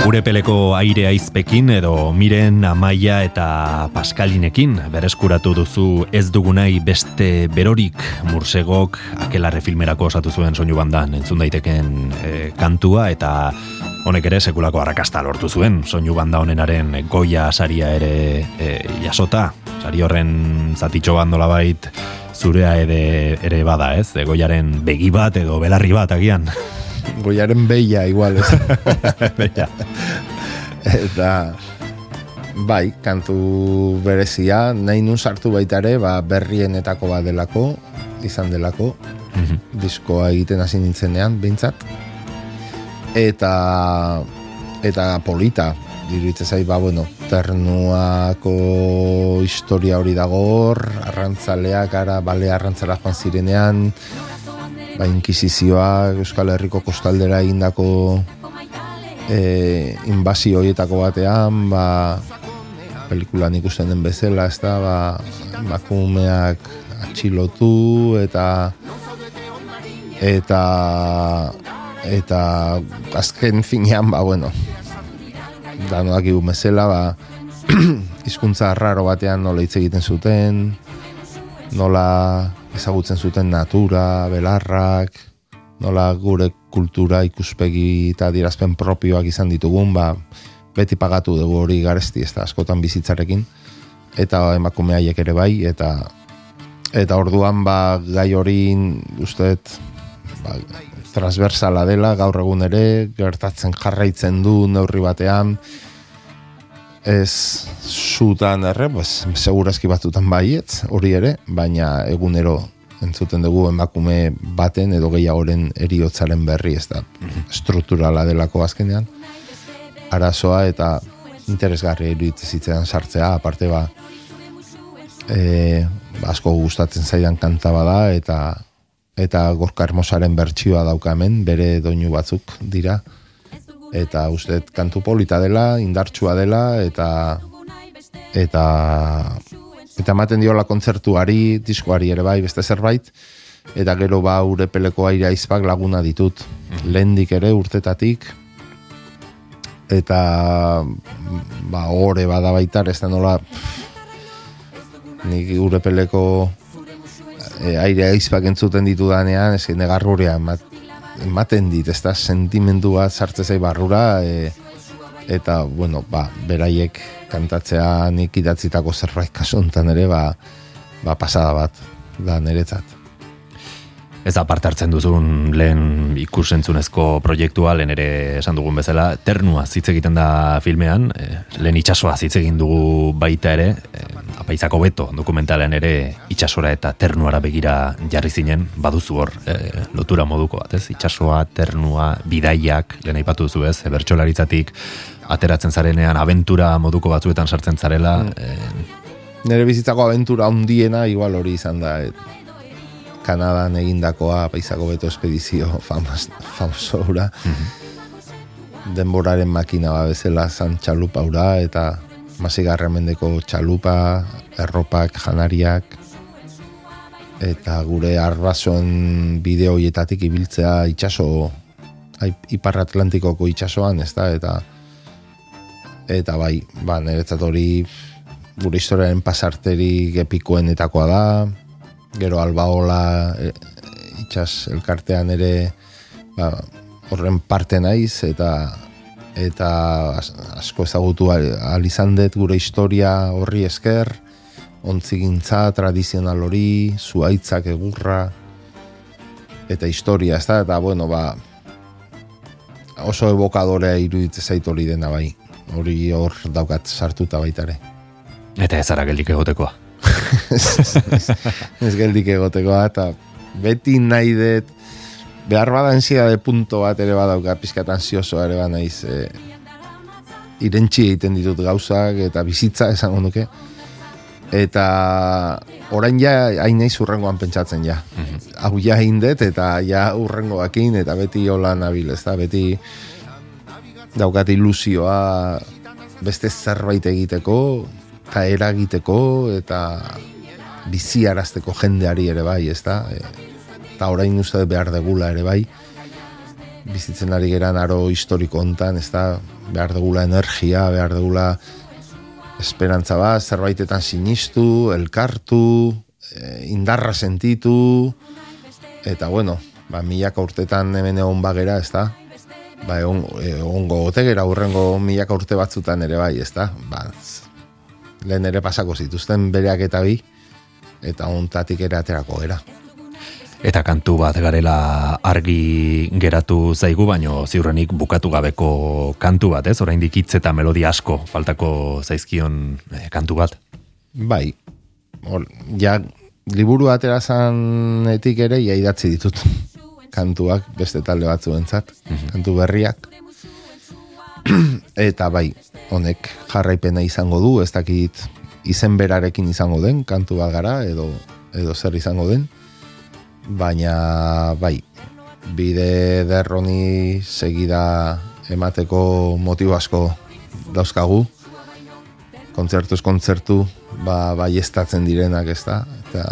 Gure peleko aire aizpekin edo miren amaia eta paskalinekin bereskuratu duzu ez dugu nahi beste berorik mursegok akelarre filmerako osatu zuen soinu bandan entzun daiteken eh, kantua eta honek ere sekulako arrakasta lortu zuen soinu banda honenaren goia saria ere eh, jasota. Sari horren zatitxo bandola bait zurea ere, ere bada ez? Goiaren begi bat edo belarri bat agian Goiaren beia igual, ez? *laughs* Beia. eta bai, kantu berezia, nahi nun sartu baita ere, ba, berrienetako bat delako, izan delako, diskoa egiten hasi nintzenean, behintzat. Eta, eta polita, diruditzen zait, ba, bueno, ternuako historia hori dago arrantzaleak, ara, bale arrantzala joan zirenean, ba, inkisizioa Euskal Herriko kostaldera egindako e, inbazio horietako batean, ba, pelikulan ikusten den bezala, ez da, ba, emakumeak atxilotu eta eta eta azken finean, ba, bueno, danoak igu bezala, ba, *clears throat* hizkuntza raro batean nola hitz egiten zuten, nola ezagutzen zuten natura, belarrak, nola gure kultura ikuspegi eta dirazpen propioak izan ditugun, ba, beti pagatu dugu hori garesti, ez da, askotan bizitzarekin, eta emakume haiek ere bai, eta eta orduan ba, gai hori usteet ba, transversala dela gaur egun ere, gertatzen jarraitzen du neurri batean, ez zutan erre, pues, segurazki batzutan baietz, hori ere, baina egunero entzuten dugu emakume baten edo gehiagoren eriotzaren berri, ez da, strukturala delako azkenean, arazoa eta interesgarri iruditzen sartzea, aparte ba, e, asko gustatzen zaidan kanta bada eta eta Gorka Hermosaren bertsioa dauka hemen, bere doinu batzuk dira. Eta uste kantu polita dela, indartsua dela eta eta eta ematen diola kontzertuari, diskoari ere bai, beste zerbait. Eta gero ba urepeleko aire aizpak laguna ditut. Lehendik ere urtetatik. Eta ba ore bada baitar ez da nola nik urepeleko e, aire aizpak entzuten ditu danean, ez negarrurea emat, ematen dit, ez da sentimendu bat sartze zai barrura, e, eta, bueno, ba, beraiek kantatzea nik idatzitako zerbait kasu honetan ere, ba, ba pasada bat, da niretzat. Ez aparte hartzen duzun lehen ikusentzunezko proiektua, lehen ere esan dugun bezala, ternua hitz egiten da filmean, e, lehen itxasoa hitz egin dugu baita ere, e, apaizako beto dokumentalean ere itxasora eta ternuara begira jarri zinen, baduzu hor e, lotura moduko bat, ez? Itxasoa, ternua, bidaiak, lehen aipatu duzu ez, bertxolaritzatik, ateratzen zarenean, abentura moduko batzuetan sartzen zarela. E, Nere bizitzako abentura handiena igual hori izan da, et, Kanadan egindakoa paisako beto espedizio famas, famoso hura. Denboraren makina ba bezala zan txalupa hura eta masigarra mendeko txalupa, erropak, janariak eta gure arbasoen bideoietatik ibiltzea itxaso Ipar Atlantikoko itxasoan, ez da, eta eta bai, ba, niretzat hori gure historiaren pasarterik epikoenetakoa da, gero albaola e, itxas elkartean ere ba, horren parte naiz eta eta as- asko ezagutu al izan dut gure historia horri esker. Ontzigintza tradizional hori zuaitzak egurra eta historia ez da, eta bueno ba oso evokadorea iruditzen zait hori dena bai. Hori hor daukat sartuta baitare eta ez ara geldik egotekoa. Ez geldik egoteko eta beti nahi dut behar bada de punto bat ere badauka pizkat ansioso ere ba naiz e, irentxi egiten ditut gauzak eta bizitza esango nuke. Eta orain ja hain naiz urrengoan pentsatzen ja. Hau ja egin dut eta ja urrengoakin eta beti hola nabil ez da beti daukat ilusioa beste zerbait egiteko eta eragiteko eta biziarazteko jendeari ere bai, ez da? E, eta orain uste behar degula ere bai, bizitzen ari geran aro historiko hontan, ez da? Behar degula energia, behar degula esperantza bat, zerbaitetan sinistu, elkartu, e, indarra sentitu, eta bueno, ba, milaka urtetan hemen egon bagera, ez da? Ba, egon, egongo otegera urrengo milaka urte batzutan ere bai, ez da? Ba, lehen ere pasako zituzten bereak eta bi, eta ontatik ere aterako gera. Eta kantu bat garela argi geratu zaigu, baino ziurrenik bukatu gabeko kantu bat, ez? Oraindik hitz eta melodia asko faltako zaizkion eh, kantu bat. Bai, hor, ja, liburu atera zanetik ere, ja idatzi ditut *laughs* kantuak beste talde batzuentzat, kantu berriak. *clears throat* Eta bai, honek jarraipena izango du, ez dakit izen berarekin izango den, kantu bat gara, edo, edo zer izango den. Baina, bai, bide derroni segida emateko motibo asko dauzkagu, kontzertuz kontzertu ba, bai estatzen direnak ez da eta,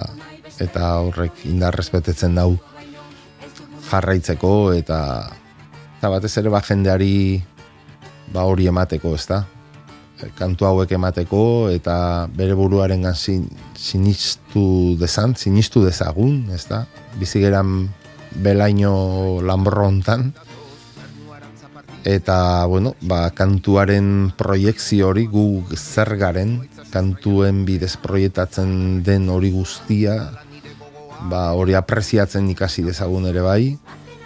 eta horrek indarrezpetetzen dau jarraitzeko eta eta batez ere ba jendeari ba hori emateko ez da kantu hauek emateko eta bere buruaren sin, sinistu dezan, sinistu dezagun, ez da? Bizigeran belaino lanborro hontan eta bueno, ba, kantuaren proiektzio hori gu zer garen kantuen bidez proiektatzen den hori guztia ba, hori apreziatzen ikasi dezagun ere bai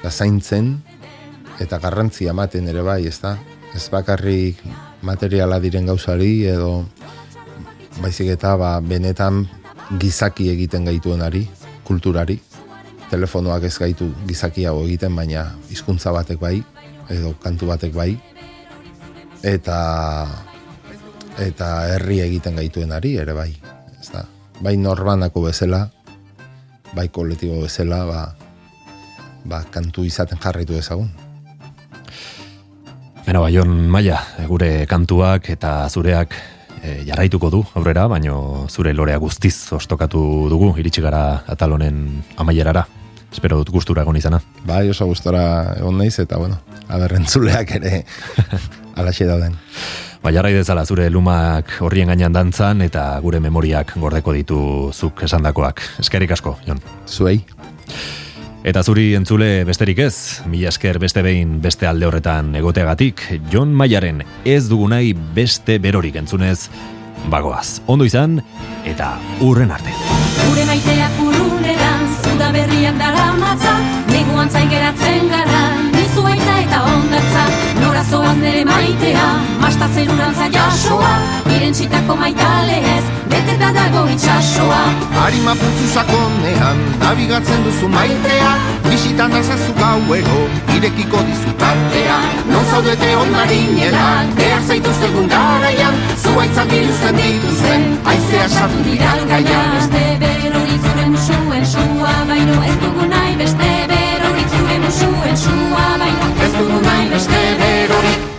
da zaintzen eta garrantzia ematen ere bai, ezta? Ez bakarrik materiala diren gauzari edo baizik eta ba, benetan gizaki egiten gaituenari, kulturari. Telefonoak ez gaitu gizakiago egiten, baina hizkuntza batek bai, edo kantu batek bai. Eta eta herri egiten gaituenari ere bai. Ez da. Bai norbanako bezala, bai kolektibo bezala, ba, ba, kantu izaten jarraitu ezagun. Bena, Baion Maia, gure kantuak eta zureak e, jarraituko du aurrera, baino zure lorea guztiz ostokatu dugu, iritsi gara atal honen amaierara. Espero dut gustura egon izana. Bai, oso gustora egon naiz eta bueno, aberrentzuleak ere *laughs* alaxe dauden. Ba, jarrai dezala zure lumak horrien gainean dantzan eta gure memoriak gordeko ditu zuk esandakoak. Eskerik asko, Jon. Zuei. Eta zuri entzule besterik ez, mila esker beste behin beste alde horretan egoteagatik, Jon Maiaren ez dugu nahi beste berorik entzunez, bagoaz. Ondo izan, eta urren arte. Gure maiteak uruneran, zuda berriak dara matza, neguan zaigeratzen gara, nizu eta ondatza, nere maitea Masta zerun altza jasoa. Iren txitako maitale ez Bete da dago itxasoa Harima putzu sakonean Nabigatzen duzu maitea. Bisitan alzazu gauero Irekiko dizutatea Non zaudete hon marinela Dea zaituzte gundaraian Zuaitzak iruzten dituzten Aizea sartu dira gaia Beste bero itzuren suen sua Baino ez dugu nahi beste bero itzuren suen sua Baino ez dugu nahi beste berorik